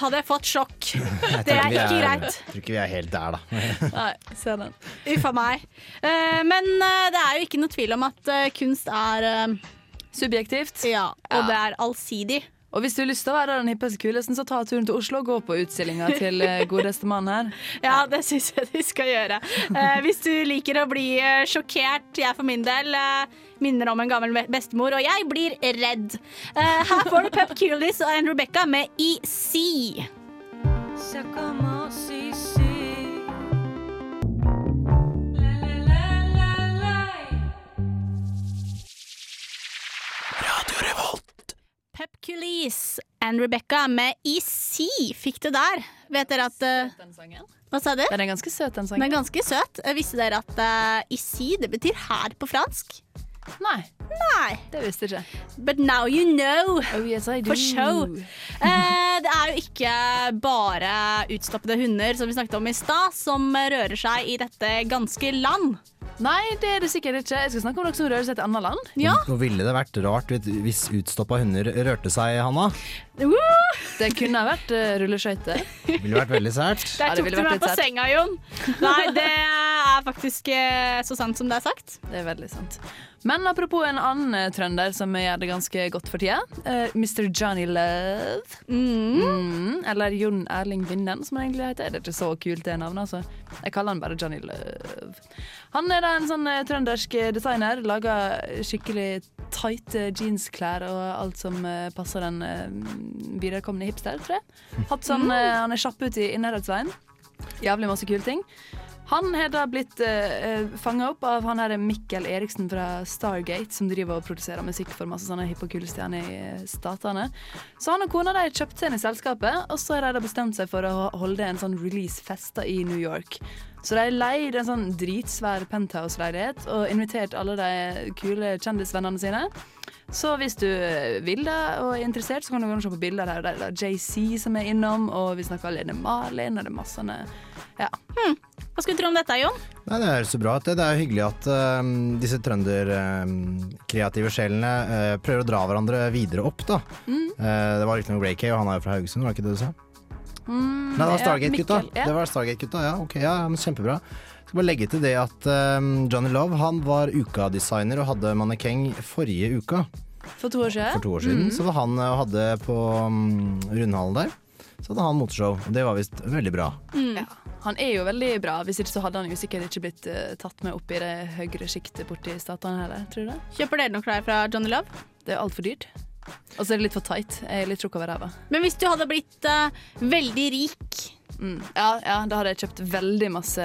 hadde jeg fått sjokk. Jeg Det er ikke ikke greit. Jeg tror ikke vi er helt der, da. Nei, se den. Uff a meg. Eh, men eh, det er jo ikke noe tvil om at eh, kunst er eh, Subjektivt. Ja, og det er allsidig. Og hvis du har lyst til å være den hippeste kulesten, så ta turen til Oslo og gå på utstillinga til eh, godeste mann her. (laughs) Ja, det syns jeg de skal gjøre. Eh, hvis du liker å bli eh, sjokkert, jeg for min del eh, minner om en gammel bestemor, og jeg blir redd. Eh, her får du Pep Kulis og Anne Rebecca med EC. Ça commence ici. Pep Kulis, and Rebecca med EC fikk det der. Vet dere at eh, Hva sa du? Den er ganske søt, den sangen. Den er ganske søt. Eh, Visste dere at uh, EC det betyr her på fransk? Nei. Nei. Det visste jeg ikke. But now you know. Oh, yes. For show. Eh, det er jo ikke bare utstoppede hunder som vi snakket om i stad, som rører seg i dette ganske land. Nei, det er det sikkert ikke. Jeg skal snakke om dere som rører seg til andre land. Ja. Nå ville det vært rart hvis utstoppa hunder rørte seg, Hanna. Det kunne ha vært uh, rulleskøyter. Det ville vært veldig sært. Der tok du meg på sært. senga, Jon. Nei, det er faktisk eh, så sant som det er sagt. Det er veldig sant. Men apropos en annen eh, trønder som gjør det ganske godt for tida. Uh, Mr. Johnny Love. Mm, eller Jon Erling Vinden, som han egentlig heter. Det er ikke så kult, det navnet. altså. Jeg kaller han bare Johnny Love. Han er da en sånn uh, trøndersk designer. Lager skikkelig tighte jeansklær og alt som uh, passer den eh, viderekomne hipster, tror jeg. Hatt sånn, eh, Han er kjapp ut i innherredsveien. Jævlig masse kule ting. Han har da blitt uh, fanga opp av han her Mikkel Eriksen fra Stargate, som driver og produserer musikk for masse sånne hippe og kule stjerner i eh, statene. Så han og kona de kjøpte inn i selskapet, og så har de da bestemt seg for å holde en sånn release-fest i New York. Så de leide en sånn dritsvær penthouse-leilighet og invitert alle de kule kjendisvennene sine. Så hvis du vil det og er interessert, så kan du gå og se på bilder der. Det er JC som er innom, og vi snakker Lene Malin, og det er masse Ja. Hmm. Hva skulle du tro om dette, Jon? Nei, Det høres så bra ut. det. Det er jo hyggelig at uh, disse trønderkreative sjelene uh, prøver å dra hverandre videre opp. da. Mm. Eh, det var riktignok Ray Kay, og han er jo fra Haugesund, var det ikke det du sa? Mm, Nei, det var Stargate-gutta. Ja, ja. Det var Stargate-gutta, ja, ok, ja, men Kjempebra. Skal bare legge til det at eh, Johnny Love han var ukadesigner og hadde mannekeng forrige uka. For to år siden. For to år siden. Mm. Så var han og hadde på um, rundhallen der. Så hadde han moteshow, det var visst veldig bra. Ja. Han er jo veldig bra, hvis ikke så hadde han jo sikkert ikke blitt uh, tatt med opp i det høyere sjiktet borti statene heller, tror du det? Kjøper dere noen klær fra Johnny Love? Det er altfor dyrt. Og så er det litt for tight. Jeg er litt tjukk over ræva. Men hvis du hadde blitt uh, veldig rik Mm. Ja, ja, da hadde jeg kjøpt veldig masse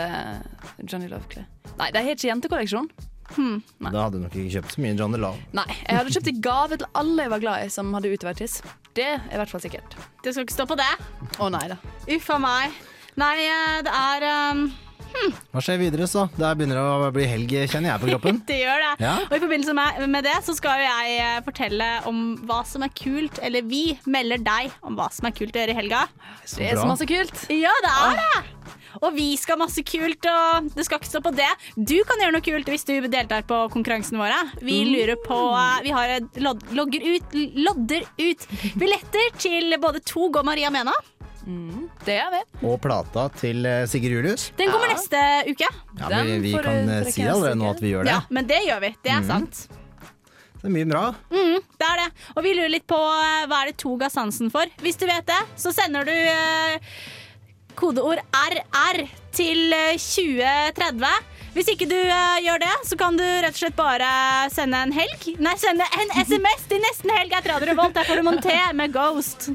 Johnny Love-klær. Nei, de har ikke jentekolleksjon. hmm. Da hadde du nok ikke kjøpt så mye Johnny Love. Nei, jeg hadde kjøpt i gave til alle jeg var glad i som hadde utovertiss. Det er i hvert fall sikkert. Det skal ikke stå på det. Å nei da. Uffa meg. Nei, eh, det er um, Hva skjer videre, så? Det begynner å bli helg, kjenner jeg på kroppen. (laughs) Det gjør det. Ja. Og i forbindelse med, med det så skal jo jeg eh, fortelle om hva som er kult, eller vi melder deg om hva som er kult å gjøre i helga. Det er så masse kult. Ja, det er det! Og vi skal masse kult, og det skal ikke stå på det. Du kan gjøre noe kult hvis du deltar på konkurransene våre. Vi lurer på eh, Vi har lod, logger ut, lodder ut billetter til både Tog og Maria Mena. Det er vi. Og plata til eh, Sigurd Julius. Den kommer neste uke. Ja, vi, vi kan eh, si allerede nå at vi gjør det. Ja, men det gjør vi. Det er mm. sant. Det er mye bra. Mm, det er det. Og vi lurer litt på eh, hva er det tog har sansen for. Hvis du vet det, så sender du eh, kodeord RR til eh, 2030. Hvis ikke du uh, gjør det, så kan du rett og slett bare sende en helg Nei, sende en SMS til nesten helg etter Radio Revolt. Der får du Monté med Ghost.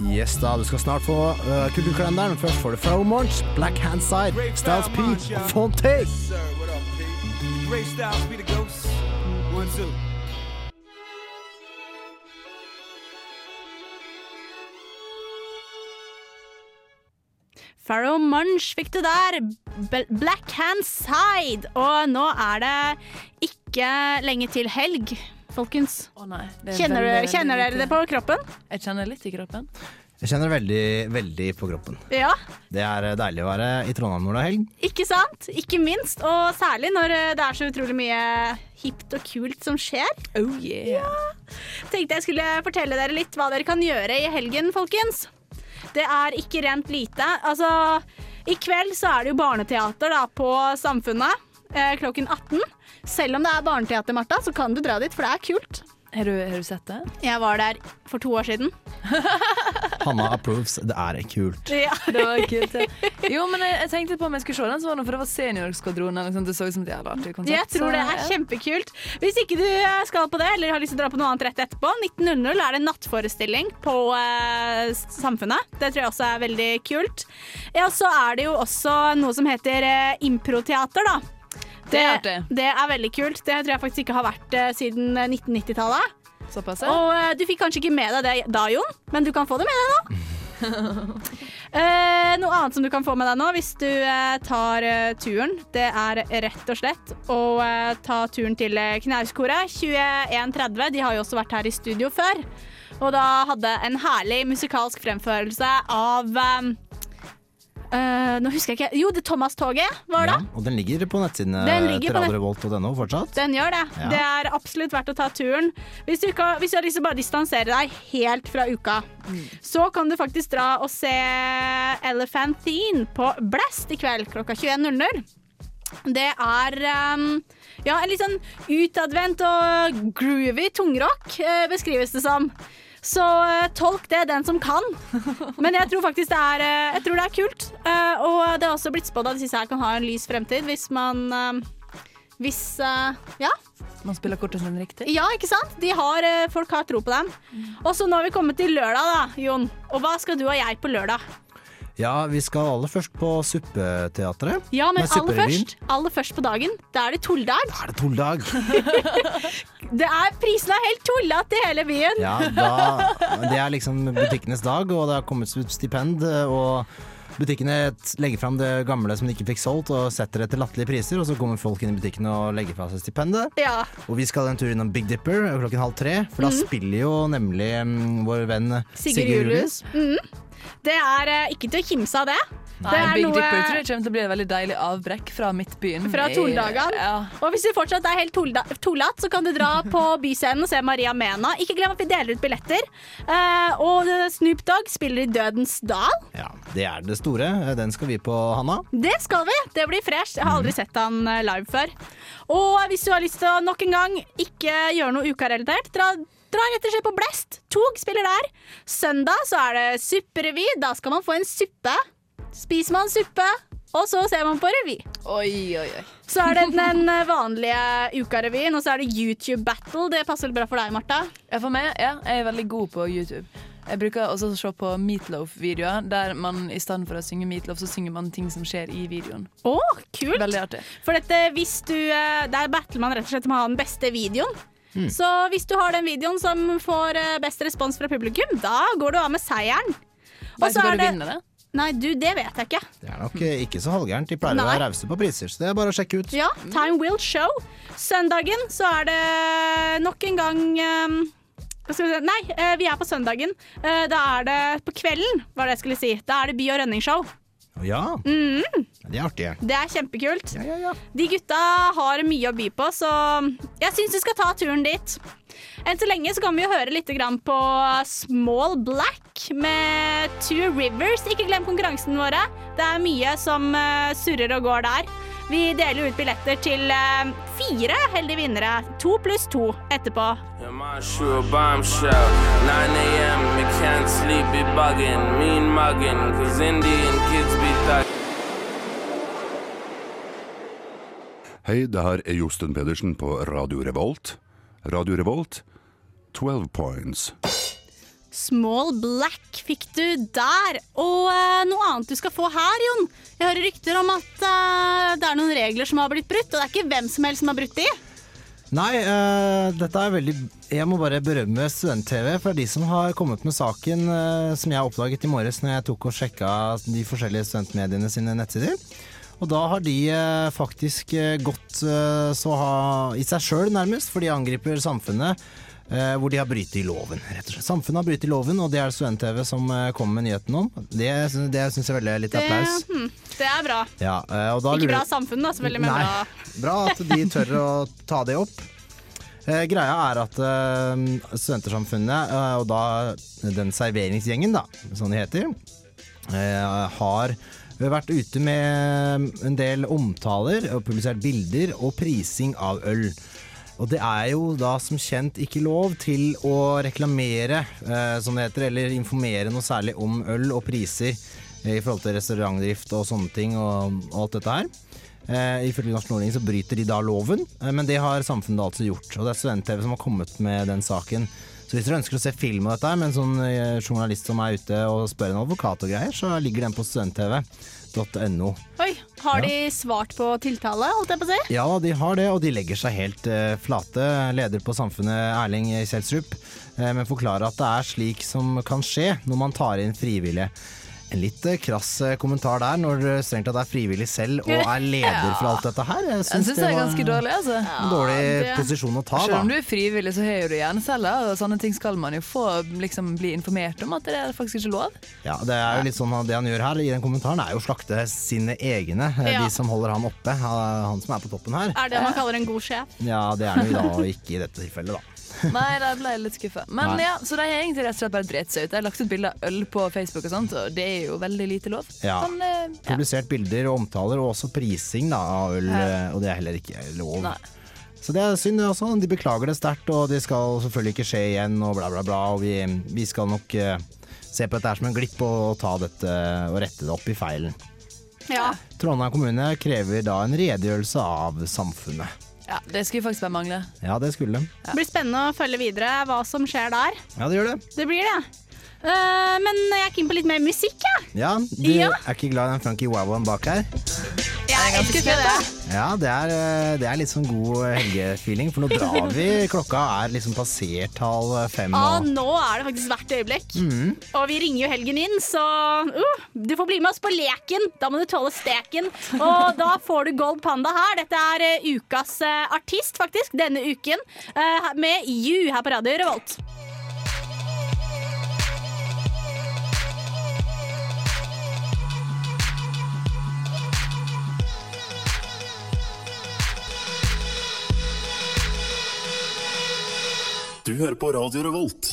Yes da, du skal snart få uh, Kulturkalenderen. Først får du Fromorge, Black Handside, Styles P og Fontaine. Farrow Munch fikk du der. Black Hand Side. Og nå er det ikke lenge til helg, folkens. Å nei. det er Kjenner, veldig, du, kjenner dere det på kroppen? Jeg kjenner litt i kroppen. Jeg kjenner veldig, veldig på kroppen. Ja, Det er eh, deilig å være i Trondheim når det er helg. ikke sant? Ikke minst, og særlig når eh, det er så utrolig mye hipt og kult som skjer. Oh yeah. Tenkte jeg skulle fortelle dere litt hva dere kan gjøre i helgen, folkens. Det er ikke rent lite. Altså, I kveld så er det jo barneteater da, på Samfunnet eh, klokken 18. Selv om det er barneteater, Martha, så kan du dra dit, for det er kult. Har du, har du sett det? Jeg var der for to år siden. (laughs) Hanna approves. Det er kult. Ja. (laughs) Det var kult. Ja. Jo, men jeg, jeg tenkte på om jeg skulle se den, så var det for det var Seniorskvadronen. Liksom. Det så ut som et jævla artig konsert. Jeg tror det er kjempekult. Hvis ikke du eh, skal på det, eller har lyst til å dra på noe annet rett etterpå, 19.00 er det nattforestilling på eh, Samfunnet. Det tror jeg også er veldig kult. Ja, så er det jo også noe som heter eh, improteater, da. Det er det er veldig kult. Det tror jeg faktisk ikke har vært uh, siden eh, 1990-tallet. Såpass, ja. Og uh, du fikk kanskje ikke med deg det da, Jon, men du kan få det med deg nå. uh, (laughs) noe annet som du kan få med deg nå hvis du eh, tar eh, turen, det er rett og slett å eh, ta turen til eh, Knauskoret 2130. De har jo også vært her i studio før. Og da hadde en herlig musikalsk fremførelse av eh, eh, Nå husker jeg ikke Jo, det Thomas-toget var det. Ja, og den ligger på nettsidene Den ligger til radiorevolt.no fortsatt. Den gjør det. Ja. Det er absolutt verdt å ta turen. Hvis du, ikke, hvis du har lyst til å bare distansere deg helt fra uka, så kan du faktisk dra og se Elephantine på Blast i kveld klokka 21.00. Det er um, ja, en litt sånn utadvendt og groovy tungrock, eh, beskrives det som. Så eh, tolk det, den som kan. Men jeg tror faktisk det er, eh, jeg tror det er kult. Eh, og det er også blitt spådd at disse her kan ha en lys fremtid hvis man Hvis uh, Ja. Man spiller kortene sine riktig. Ja, ikke sant? De har, folk har tro på dem. Og så nå har vi kommet til lørdag, da, Jon. Og hva skal du og jeg på lørdag? Ja, vi skal aller først på Suppeteatret. Ja, men Nei, aller først, aller først på dagen, da er det tulldag. Er det tulldag? (laughs) Det er Prisene er helt tullete i hele byen. Ja, da, det er liksom butikkenes dag, og det har kommet ut stipend. Og butikkene legger fram det gamle som de ikke fikk solgt, og setter det til latterlige priser. Og så kommer folk inn i butikkene og legger fra seg stipendet. Ja. Og vi skal en tur innom Big Dipper klokken halv tre, for da mm. spiller jo nemlig um, vår venn Sigurd. Julius. Mm. Det er eh, ikke til å kimse av det. Nei, det er Big noe Dipper tror jeg kommer til å bli et veldig deilig avbrekk fra midtbyen. fra I-. Ja. Og hvis du fortsatt er helt tullete, så kan du dra på Byscenen og se Maria Mena. Ikke glem at vi deler ut billetter. Eh, og Snoop Dogg spiller i Dødens dal. Ja, det er det store. Den skal vi på, Hanna. Det skal vi. Det blir fresh. Jeg har aldri sett han eh, live før. Og hvis du har lyst til å nok en gang ikke gjøre noe ukarelatert, dra, dra rett og slett på Blest. Tog spiller der. Søndag så er det supperevy. Da skal man få en suppe. Spiser man suppe, og så ser man på revy. Oi, oi, oi. Så er det den eh, vanlige ukarevyen, og så er det YouTube Battle. Det passer bra for deg, Martha? Ja, for meg, ja, jeg er veldig god på YouTube. Jeg bruker også å se på Meatloaf-videoer, der man i stedet for å synge Meatloaf, så synger man ting som skjer i videoen. Å, kult! Veldig artig. For dette, hvis du, eh, der battler man rett og slett med å ha den beste videoen. Mm. Så hvis du har den videoen som får eh, best respons fra publikum, da går du av med seieren. Og så er det-? Nei, du, det vet jeg ikke. Det er nok eh, ikke så halvgærent. De pleier å være rause på priser, så det er bare å sjekke ut. Ja, Time will show. Søndagen så er det nok en gang um, hva skal vi si? Nei, eh, vi er på søndagen. Eh, Da er det på kvelden, var det jeg skulle si. Da er det by- og rønningsshow. Ja, Mm. Det er artig. Det er kjempekult. De gutta har mye å by på, så jeg syns du skal ta turen dit. Enn så lenge så kan vi jo høre litt på Small Black med Two Rivers. Ikke glem konkurransen våre. Det er mye som eh, surrer og går der. Vi deler ut billetter til eh, fire heldige vinnere. To pluss to etterpå. My sure bombshell. 9 a.m. You can't sleep, be bugging, mean mugging, cause Indian kids be thugging. Hei, det her er Josten Pedersen på Radio Revolt. Radio Revolt, 12 points. Small Black fikk du der. Og uh, noe annet du skal få her, Jon. Jeg hører rykter om at uh, det er noen regler som har blitt brutt, og det er ikke hvem som helst som har brutt de. Nei, uh, dette er veldig Jeg må bare berømme Student-TV for de som har kommet med saken uh, som jeg oppdaget i morges når jeg tok og sjekka de forskjellige studentmediene sine nettsider. Og da har de uh, faktisk gått så ha, i seg sjøl, nærmest, for de angriper samfunnet. Eh, hvor de har brytet i loven, rett og slett. Samfunnet har brytet i loven, og det er Student-TV som eh, kommer med nyheten om. Det, det syns jeg veldig er litt Det, applaus. hm, det er bra. Ja, eh, og da Ikke lurer- bra samfunn, da, selvfølgelig, men Nei. bra. (laughs) Bra at de tør å ta det opp. Eh, greia er at eh, Studentersamfunnet, eh, og da den serveringsgjengen, da, som de heter, eh, har vært ute med en del omtaler og publisert bilder og prising av øl. Og det er jo da som kjent ikke lov til å reklamere, eh, som det heter, eller informere noe særlig om øl og priser eh, i forhold til restaurantdrift og sånne ting og, og alt dette her. Eh, ifølge Norsk Nordling så bryter de da loven, eh, men det har samfunnet altså gjort. Og det er Student-TV som har kommet med den saken. Så hvis dere ønsker å se film av dette med en sånn eh, journalist som er ute og spør en advokat og greier, så ligger den på studenttv.no. Oi, har de svart på tiltale, holdt jeg på å si? Ja, de har det, og de legger seg helt uh, flate. Leder på Samfunnet, Erling Kjelsrup, uh, men forklarer at det er slik som kan skje når man tar inn frivillige. En litt eh, krass eh, kommentar der, når det strengt tatt er frivillig selv og er (laughs) leder for alt dette her. Jeg syns det er ganske dårlig, altså. En dårlig posisjon å ta, Selv om du er frivillig, så har du hjerneceller, og sånne ting skal man jo få liksom, bli informert om at det er faktisk ikke lov. Ja, det er jo litt sånn Det han gjør her i den kommentaren, er jo å slakte sine egne. eh, Ja. De som holder han oppe. Han han som er på toppen her. Er det man kaller en god sjef? Ja, det er han jo da ikke i dette tilfellet, da. Nei, da ble jeg litt skuffa. Men Nei. ja, Så de har egentlig rett og slett bare dritt seg ut. De har lagt ut bilder av øl på Facebook og sånt, og det er jo veldig lite lov. Ja. Men, eh, ja. Publisert bilder og omtaler, og også prising da, av øl, Ja. eh, og det er heller ikke lov. Nei. Så det er synd det også. De beklager det sterkt, og det skal selvfølgelig ikke skje igjen, og bla, bla, bla. Og vi, vi skal nok eh, se på dette her som en glipp og ta dette og rette det opp i feilen. Ja. Trondheim kommune krever da en redegjørelse av samfunnet. Ja, Det skulle faktisk bare mangle. Ja, det skulle de. Det blir spennende å følge videre hva som skjer der. Ja, det gjør det. Det blir det. Uh, men jeg er keen på litt mer musikk, jeg. Ja, du Ja. er ikke glad i den funky wow-en bak her? Ja, det er, eh, det er litt sånn god helgefeeling, for nå drar vi. (laughs) Klokka er liksom passert halv fem. Ah, Og, nå er det faktisk hvert øyeblikk. Mm. Og vi ringer jo helgen inn, så uh, du får bli med oss på leken. Da må du tåle steken. Og da får du Gold Panda her. Dette er eh, ukas eh, artist, faktisk, denne uken. eh, med You her på Radio Revolt. Du hører på Radio Revolt,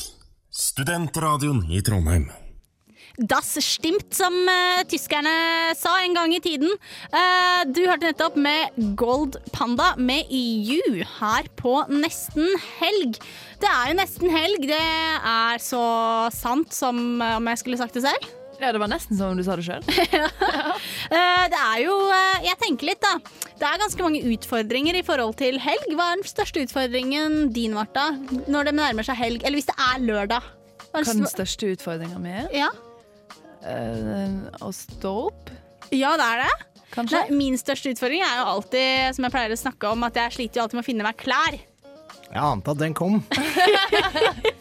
studentradioen i Trondheim. Das stimmt, som uh, tyskerne sa en gang i tiden. Uh, du hørte nettopp med Gold Panda med You her på Nesten helg. Det er jo nesten helg. Det er så sant som eh, om jeg skulle sagt det selv. Ja, det var nesten som om du sa det sjøl. (laughs) Eh, det er jo eh, Jeg tenker litt, da. Det er ganske mange utfordringer i forhold til helg. Hva er den største utfordringen din, Marta, når det nærmer seg helg? Eller hvis det er lørdag? Hva er den største utfordringa mi? Ja. Uh, å stå opp? Ja, det er det. Kanskje? Nei, min største utfordring er jo alltid, som jeg pleier å snakke om, at jeg sliter jo alltid med å finne meg klær. jeg ante at den kom. (laughs)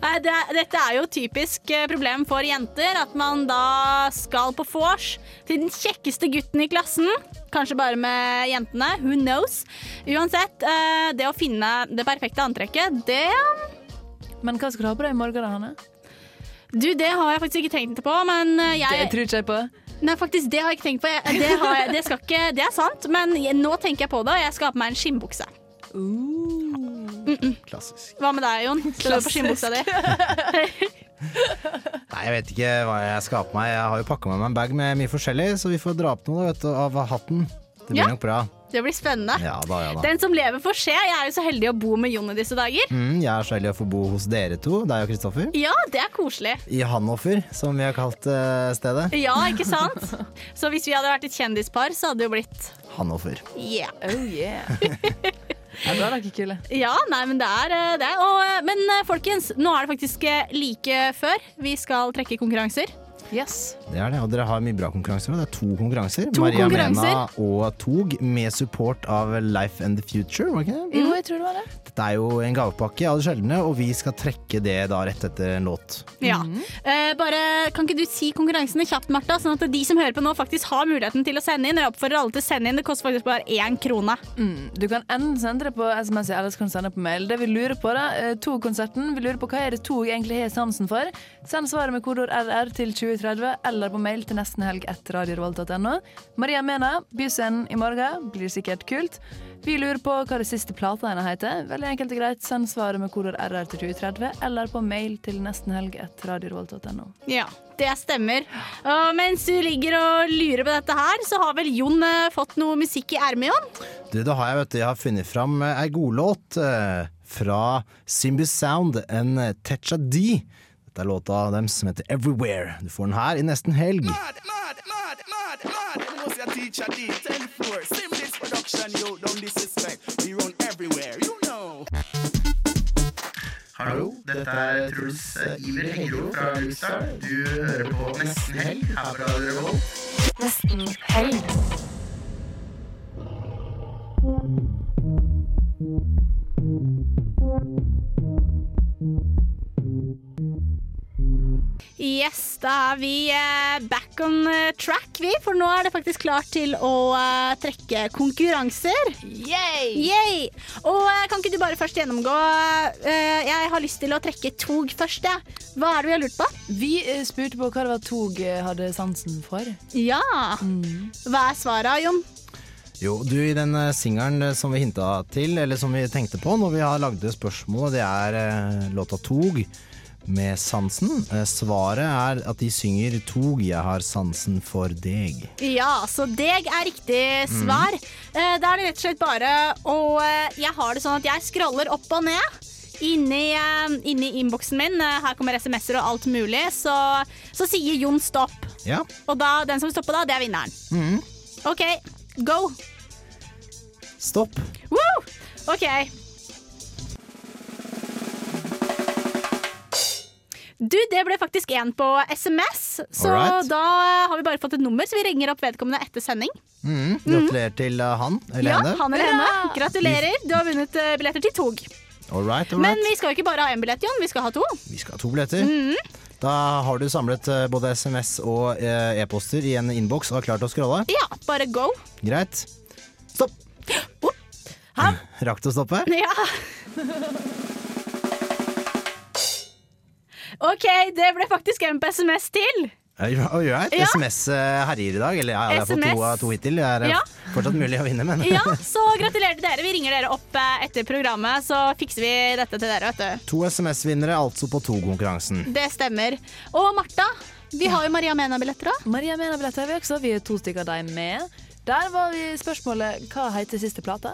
Eh, Det, dette er jo typisk eh, problem for jenter, at man da skal på vors til den kjekkeste gutten i klassen. Kanskje bare med jentene, who knows. Uansett, eh, det å finne det perfekte antrekket, det Men hva skal du ha på deg i morgen, Hanne? Du, det har jeg faktisk ikke tenkt på, men jeg Det tror ikke jeg på. Nei, faktisk, det har jeg ikke tenkt på. Det, har jeg, det, skal ikke, det er sant, men nå tenker jeg på det, og jeg skal ha på meg en skinnbukse. Klassisk. Hva med deg, Jon? Står du på skinnbuksa di? (laughs) Nei, jeg vet ikke hva jeg skal ha på meg. Jeg har jo pakka med meg en bag med mye forskjellig, så vi får dra opp noe da, vet du, av hatten. Det blir Ja. nok bra. Det blir spennende. Ja da, ja da. Den som lever, får se. Jeg er jo så heldig å bo med Jon i disse dager. Mm, jeg er så heldig å få bo hos dere to, deg og Kristoffer. Ja, det er koselig. I Hanoffer, som vi har kalt uh, stedet. Ja, ikke sant? Så hvis vi hadde vært et kjendispar, så hadde det jo blitt Hanoffer. yeah. Oh yeah. (laughs) ja, da er dere kule. Ja, nei, men det er eh, det. Og, eh, men eh, folkens, nå er det faktisk like før vi skal trekke konkurranser. Yes. Det er det, og dere har mye bra konkurranser. og Det er to konkurranser. To Maria konkurranser. Mena og Tog med support av Life and the Future. Var det ikke det? Jo, jeg tror det var det. Dette er jo en gavepakke av det sjeldne, og vi skal trekke det da rett etter en låt. Ja. Eh, bare, kan ikke du si konkurransene kjapt, Martha, sånn at de som hører på nå, faktisk har muligheten til å sende inn? Jeg oppfordrer alle til å sende inn. Det koster faktisk bare én krone. Mm. Du kan enten sende det på SMS, eller så kan du sende det på mail. Det vi lurer på da, eh, Tog-konserten, vi lurer på hva er det tog egentlig har sansen for. Send svaret med kodeord RR til 2030 eller på mail til nestenhelg etter radiorevolt.no. Maria Mena, Byscenen i morgen, blir sikkert kult. Vi lurer på hva det siste plata hennes heter. Veldig enkelt og greit. Send svaret med kodord RR til 2030 eller på mail til nestenhelg etter radiorevolt.no. Ja, det stemmer. Og mens du ligger og lurer på dette her, så har vel Jon eh, fått noe musikk i ermet, Jon? Du, det har jeg, vet du. Jeg har funnet fram eh, ei godlåt eh, fra Simbi Sound, en eh, Techa D. Dette er låta dem som heter Everywhere. Du får den her i nesten helg. Must a teacher D, 10-4. Sim this production, you don't disrespect. We run everywhere, you know. Hallo, dette er Truls Iver Hengro fra Lysdal. Du hører på Nesten Helg her fra Revolt. Nesten helg. Yes, da er vi eh, back on eh, track, vi. For nå er det faktisk klart til å eh, trekke konkurranser. Yay! Yay! Og kan ikke du bare først gjennomgå eh, Jeg har lyst til å trekke tog først, jeg. Hva er det vi har lurt på? Vi spurte på hva det var tog hadde sansen for. Ja. Hva er svaret, Jon? Jo, du, i den singelen som vi hinta til, eller som vi tenkte på når vi har lagde spørsmålet, det er låta Tog med sansen. Eh, svaret er at de synger Tog, jeg har sansen for deg. Ja, så deg er riktig svar. Mm. Da er det rett og slett bare å eh, Jeg har det sånn at jeg scroller opp og ned. Inni, eh, inni innboksen min, eh, her kommer SMS-er og alt mulig, så, så sier Jon stopp. Ja. Og da, den som stopper da, det er vinneren. Mm. OK, go. Stopp. Woo! OK. Du, det ble faktisk én på SMS, så Alright. da har vi bare fått et nummer, så vi ringer opp vedkommende etter sending. Mm, Gratulerer til eh, han eller Ja, henne. han eller henne. Gratulerer, du har vunnet eh, billetter til tog. All right, all Men vi skal jo ikke bare ha én billett, Jon. Vi skal ha to. Vi skal ha to billetter. Mm. Da har du samlet eh, både SMS og e-poster i en innboks og er klar til å scrolle. Ja, bare go. Greit. Stopp! (gasps) (laughs) Rakk du å stoppe? Ja. (laughs) OK, det ble faktisk en på SMS til. Oi, oi. Ja. SMS eh, herjer i dag. Eller ja, jeg har fått to av to hittil. Det er eh, Ja. fortsatt mulig å vinne, men Ja, så gratulerer til dere. Vi ringer dere opp eh, etter programmet, så fikser vi dette til dere, vet du. to SMS-vinnere altså på to-konkurransen. Det stemmer. Og Martha, vi har jo Maria Mena-billetter òg. Maria Mena-billetter har vi også. Vi er to stykker av dem med. Der var vi spørsmålet hva heter siste plate?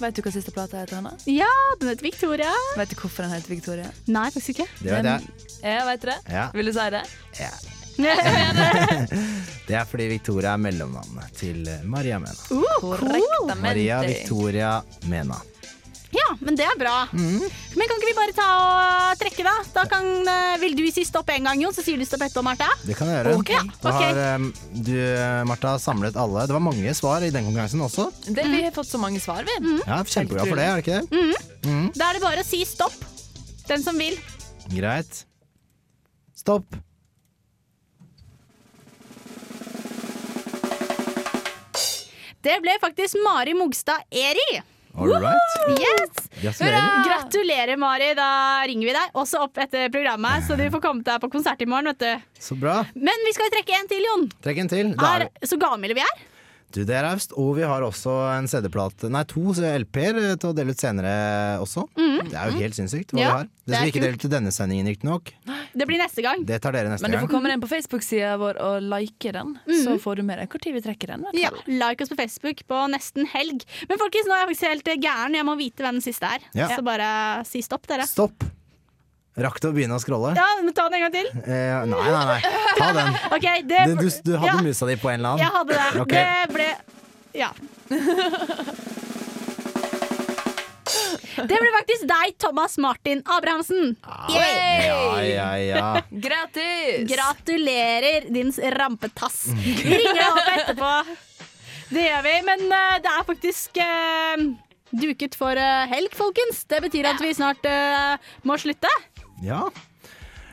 Vet du hva siste plate heter, henne? Ja, den heter Victoria. Vet du hvorfor den heter Victoria? Nei, faktisk ikke. Det vet jeg. Ja, vet du det? Ja. Vil du si det? Ja. (laughs) Det er fordi Victoria er mellomnavnet til eh, Maria Mena. Uh, cool. Maria Victoria Mena. Ja, men det er bra. Mm. Men kan ikke vi bare ta og trekke, da? Da kan, eh, Vil du si stopp én gang, Jon, så sier du stopp etterpå, Martha? Det kan jeg gjøre. Okay, ja, Da okay. har eh, du, eh, Martha, samlet alle. Det var mange svar i den konkurransen også. Det, vi har fått så mange svar, vi. Ja, Kjempebra for det, er det ikke det? Mm. Mm. Da er det bare å si stopp. Den som vil. Greit. Stopp. Det ble faktisk Mari Mogstad Eri. All right. Yes. Gratulerer. Gratulerer, Mari. Da ringer vi deg også opp etter programmet, så du får komme deg på konsert i morgen. vet du. Så bra. Men vi skal trekke en til, Jon. Trekk en til. Da Er, er, så gamle vi er. Du, det er raust. Og vi har også en CD-plate, nei to LP-er til å dele ut senere også. Mm. Det er jo helt sinnssykt hva Ja, vi har. Det det skal vi ikke dele ut til denne sendingen, riktignok. Det blir neste gang. Det tar dere neste Men du får komme inn på Facebook-sida vår og like den, så får du med deg når vi trekker den. Ja, Like oss på Facebook på nesten helg. Men folkens, nå er jeg faktisk helt gæren. Jeg må vite hvem den siste er. Ja. Så bare si stopp, dere. Stopp. Rakk du å begynne å scrolle? Ja, men Ta den en gang til. Eh, nei, nei, nei. Ta den. (laughs) Ok, det, Du, du, du hadde ja, musa di på en eller annen? Jeg hadde det. (laughs) Ok. Det ble Ja. Det ble faktisk deg, Thomas Martin Abrahamsen. Yay! Ja, ja, ja. (laughs) Gratis! Gratulerer, din rampetass. Vi ringer deg opp etterpå. Det gjør vi. Men uh, det er faktisk uh, duket for uh, helg, folkens. Det betyr at vi snart må slutte. Ja.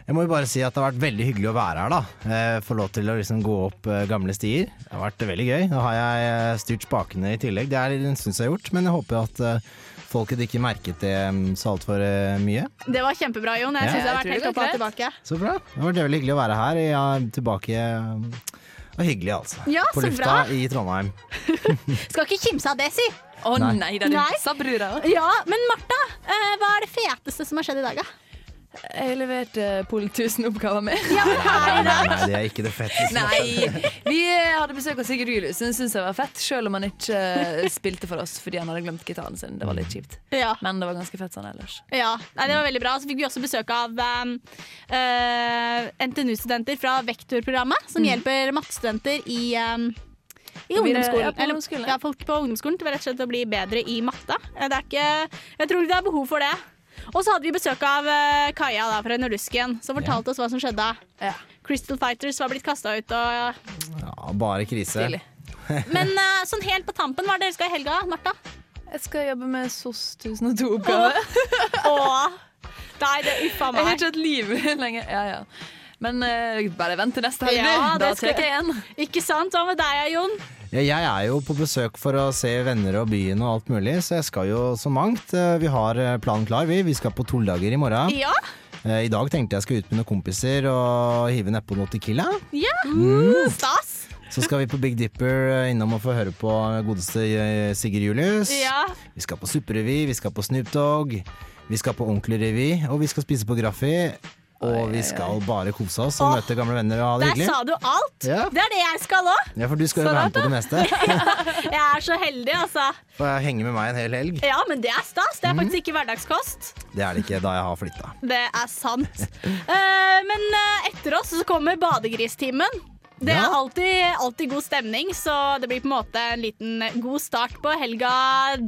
Jeg må jo bare si at det har vært veldig hyggelig å være her, da. Eh, Få lov til å liksom gå opp eh, gamle stier. Det har vært veldig gøy. Nå har jeg eh, styrt spakene i tillegg. Det er en stund siden jeg har gjort, men jeg håper at folket ikke merket det så altfor mye. Det var kjempebra, Jon. Jeg Ja. syns det har vært helt det oppe tilbake. Så bra. Det har vært veldig hyggelig å være her. Jeg er tilbake og hyggelig, altså. Ja, På lufta bra. i Trondheim. (laughs) Skal ikke kimse av det, si. Å Nei. nei, da, du Nei. sa brura. Ja, men Martha, eh, hva er det feteste som har skjedd i dag, da? Jeg leverte Pol 1000-oppgaver med. Ja, Nei, det er ikke det fetteste. Nei, vi hadde besøk av Sigurd Julius. Den syntes jeg var fett, selv om han ikke eh, spilte for oss fordi han hadde glemt gitaren sin. Det var litt kjipt. Ja. Men det var ganske fett sånn ellers. Ja, nei, det var veldig bra. Så fikk vi også besøk av um, uh, NTNU-studenter fra Vektorprogrammet, som Mm. hjelper mattestudenter i, um, i ungdomsskolen. ja, på Eller, ja, folk på ungdomsskolen til rett og slett å bli bedre i matte. Eh, Det er ikke, jeg tror ikke det er behov for det. Og så hadde vi besøk av eh, Kaja da, fra Nordusken, som fortalte oss hva som skjedde. Crystal Fighters var blitt kasta ut. Og, Ja, bare krise. Stilig. men eh, sånn helt på tampen, hva er det dere skal i helga, Martha? Jeg skal jobbe med SOS 1002-oppgave. Åh, nei, det uffa meg. Jeg har ikke hatt liv lenger. Ja, ja. Men uh, bare vent til neste helg, Ja. Da tar jeg igjen. Ikke sant? Hva med deg, Jon? Ja, jeg er jo på besøk for å se venner og byen og alt mulig, så jeg skal jo så mangt. Eh, Vi har eh, planen klar, vi. Vi skal på Tordager i morgen. Ja. Eh, I dag tenkte jeg skal ut med noen kompiser og hive nedpå noe Tequila. Ja, Mm. stas. Så skal vi på Big Dipper innom og få høre på godeste Sigurd Julius. Ja. Vi skal på supperevy, vi skal på Snoop Dogg, vi skal på ordentlig revy, og vi skal spise på Graffi. Og vi skal bare kose oss og møte gamle venner og ha det Der hyggelig. sa du alt! Ja. Det er det jeg skal òg. Ja, for du skal jo være med på det meste. (laughs) Jeg er så heldig, altså. Får jeg henge med meg en hel helg? Ja, men det er stas. Det er Mhm. faktisk ikke hverdagskost. Det er det ikke da jeg har flytta. Det er sant. Eh, men eh, etter oss så kommer badegristimen. Det er alltid, alltid god stemning, så det blir på en måte en liten god start på helga,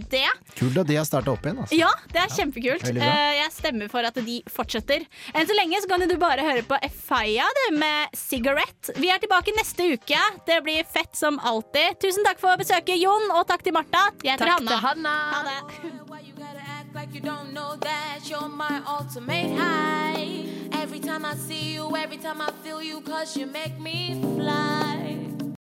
det. Kult at de har starta opp igjen. Altså. Ja, det er kjempekult. veldig bra. Eh, jeg stemmer for at de fortsetter. Enn så lenge så kan du bare høre på Efaya med Cigarette. Vi er tilbake neste uke. Det blir fett som alltid. Tusen takk for besøket, Jon, og takk til Martha. Jeg heter Takk til Hanna. Hanna. Ha det. Like you don't know that you're my ultimate high. Every time I see you, every time I feel you, cause you make me fly.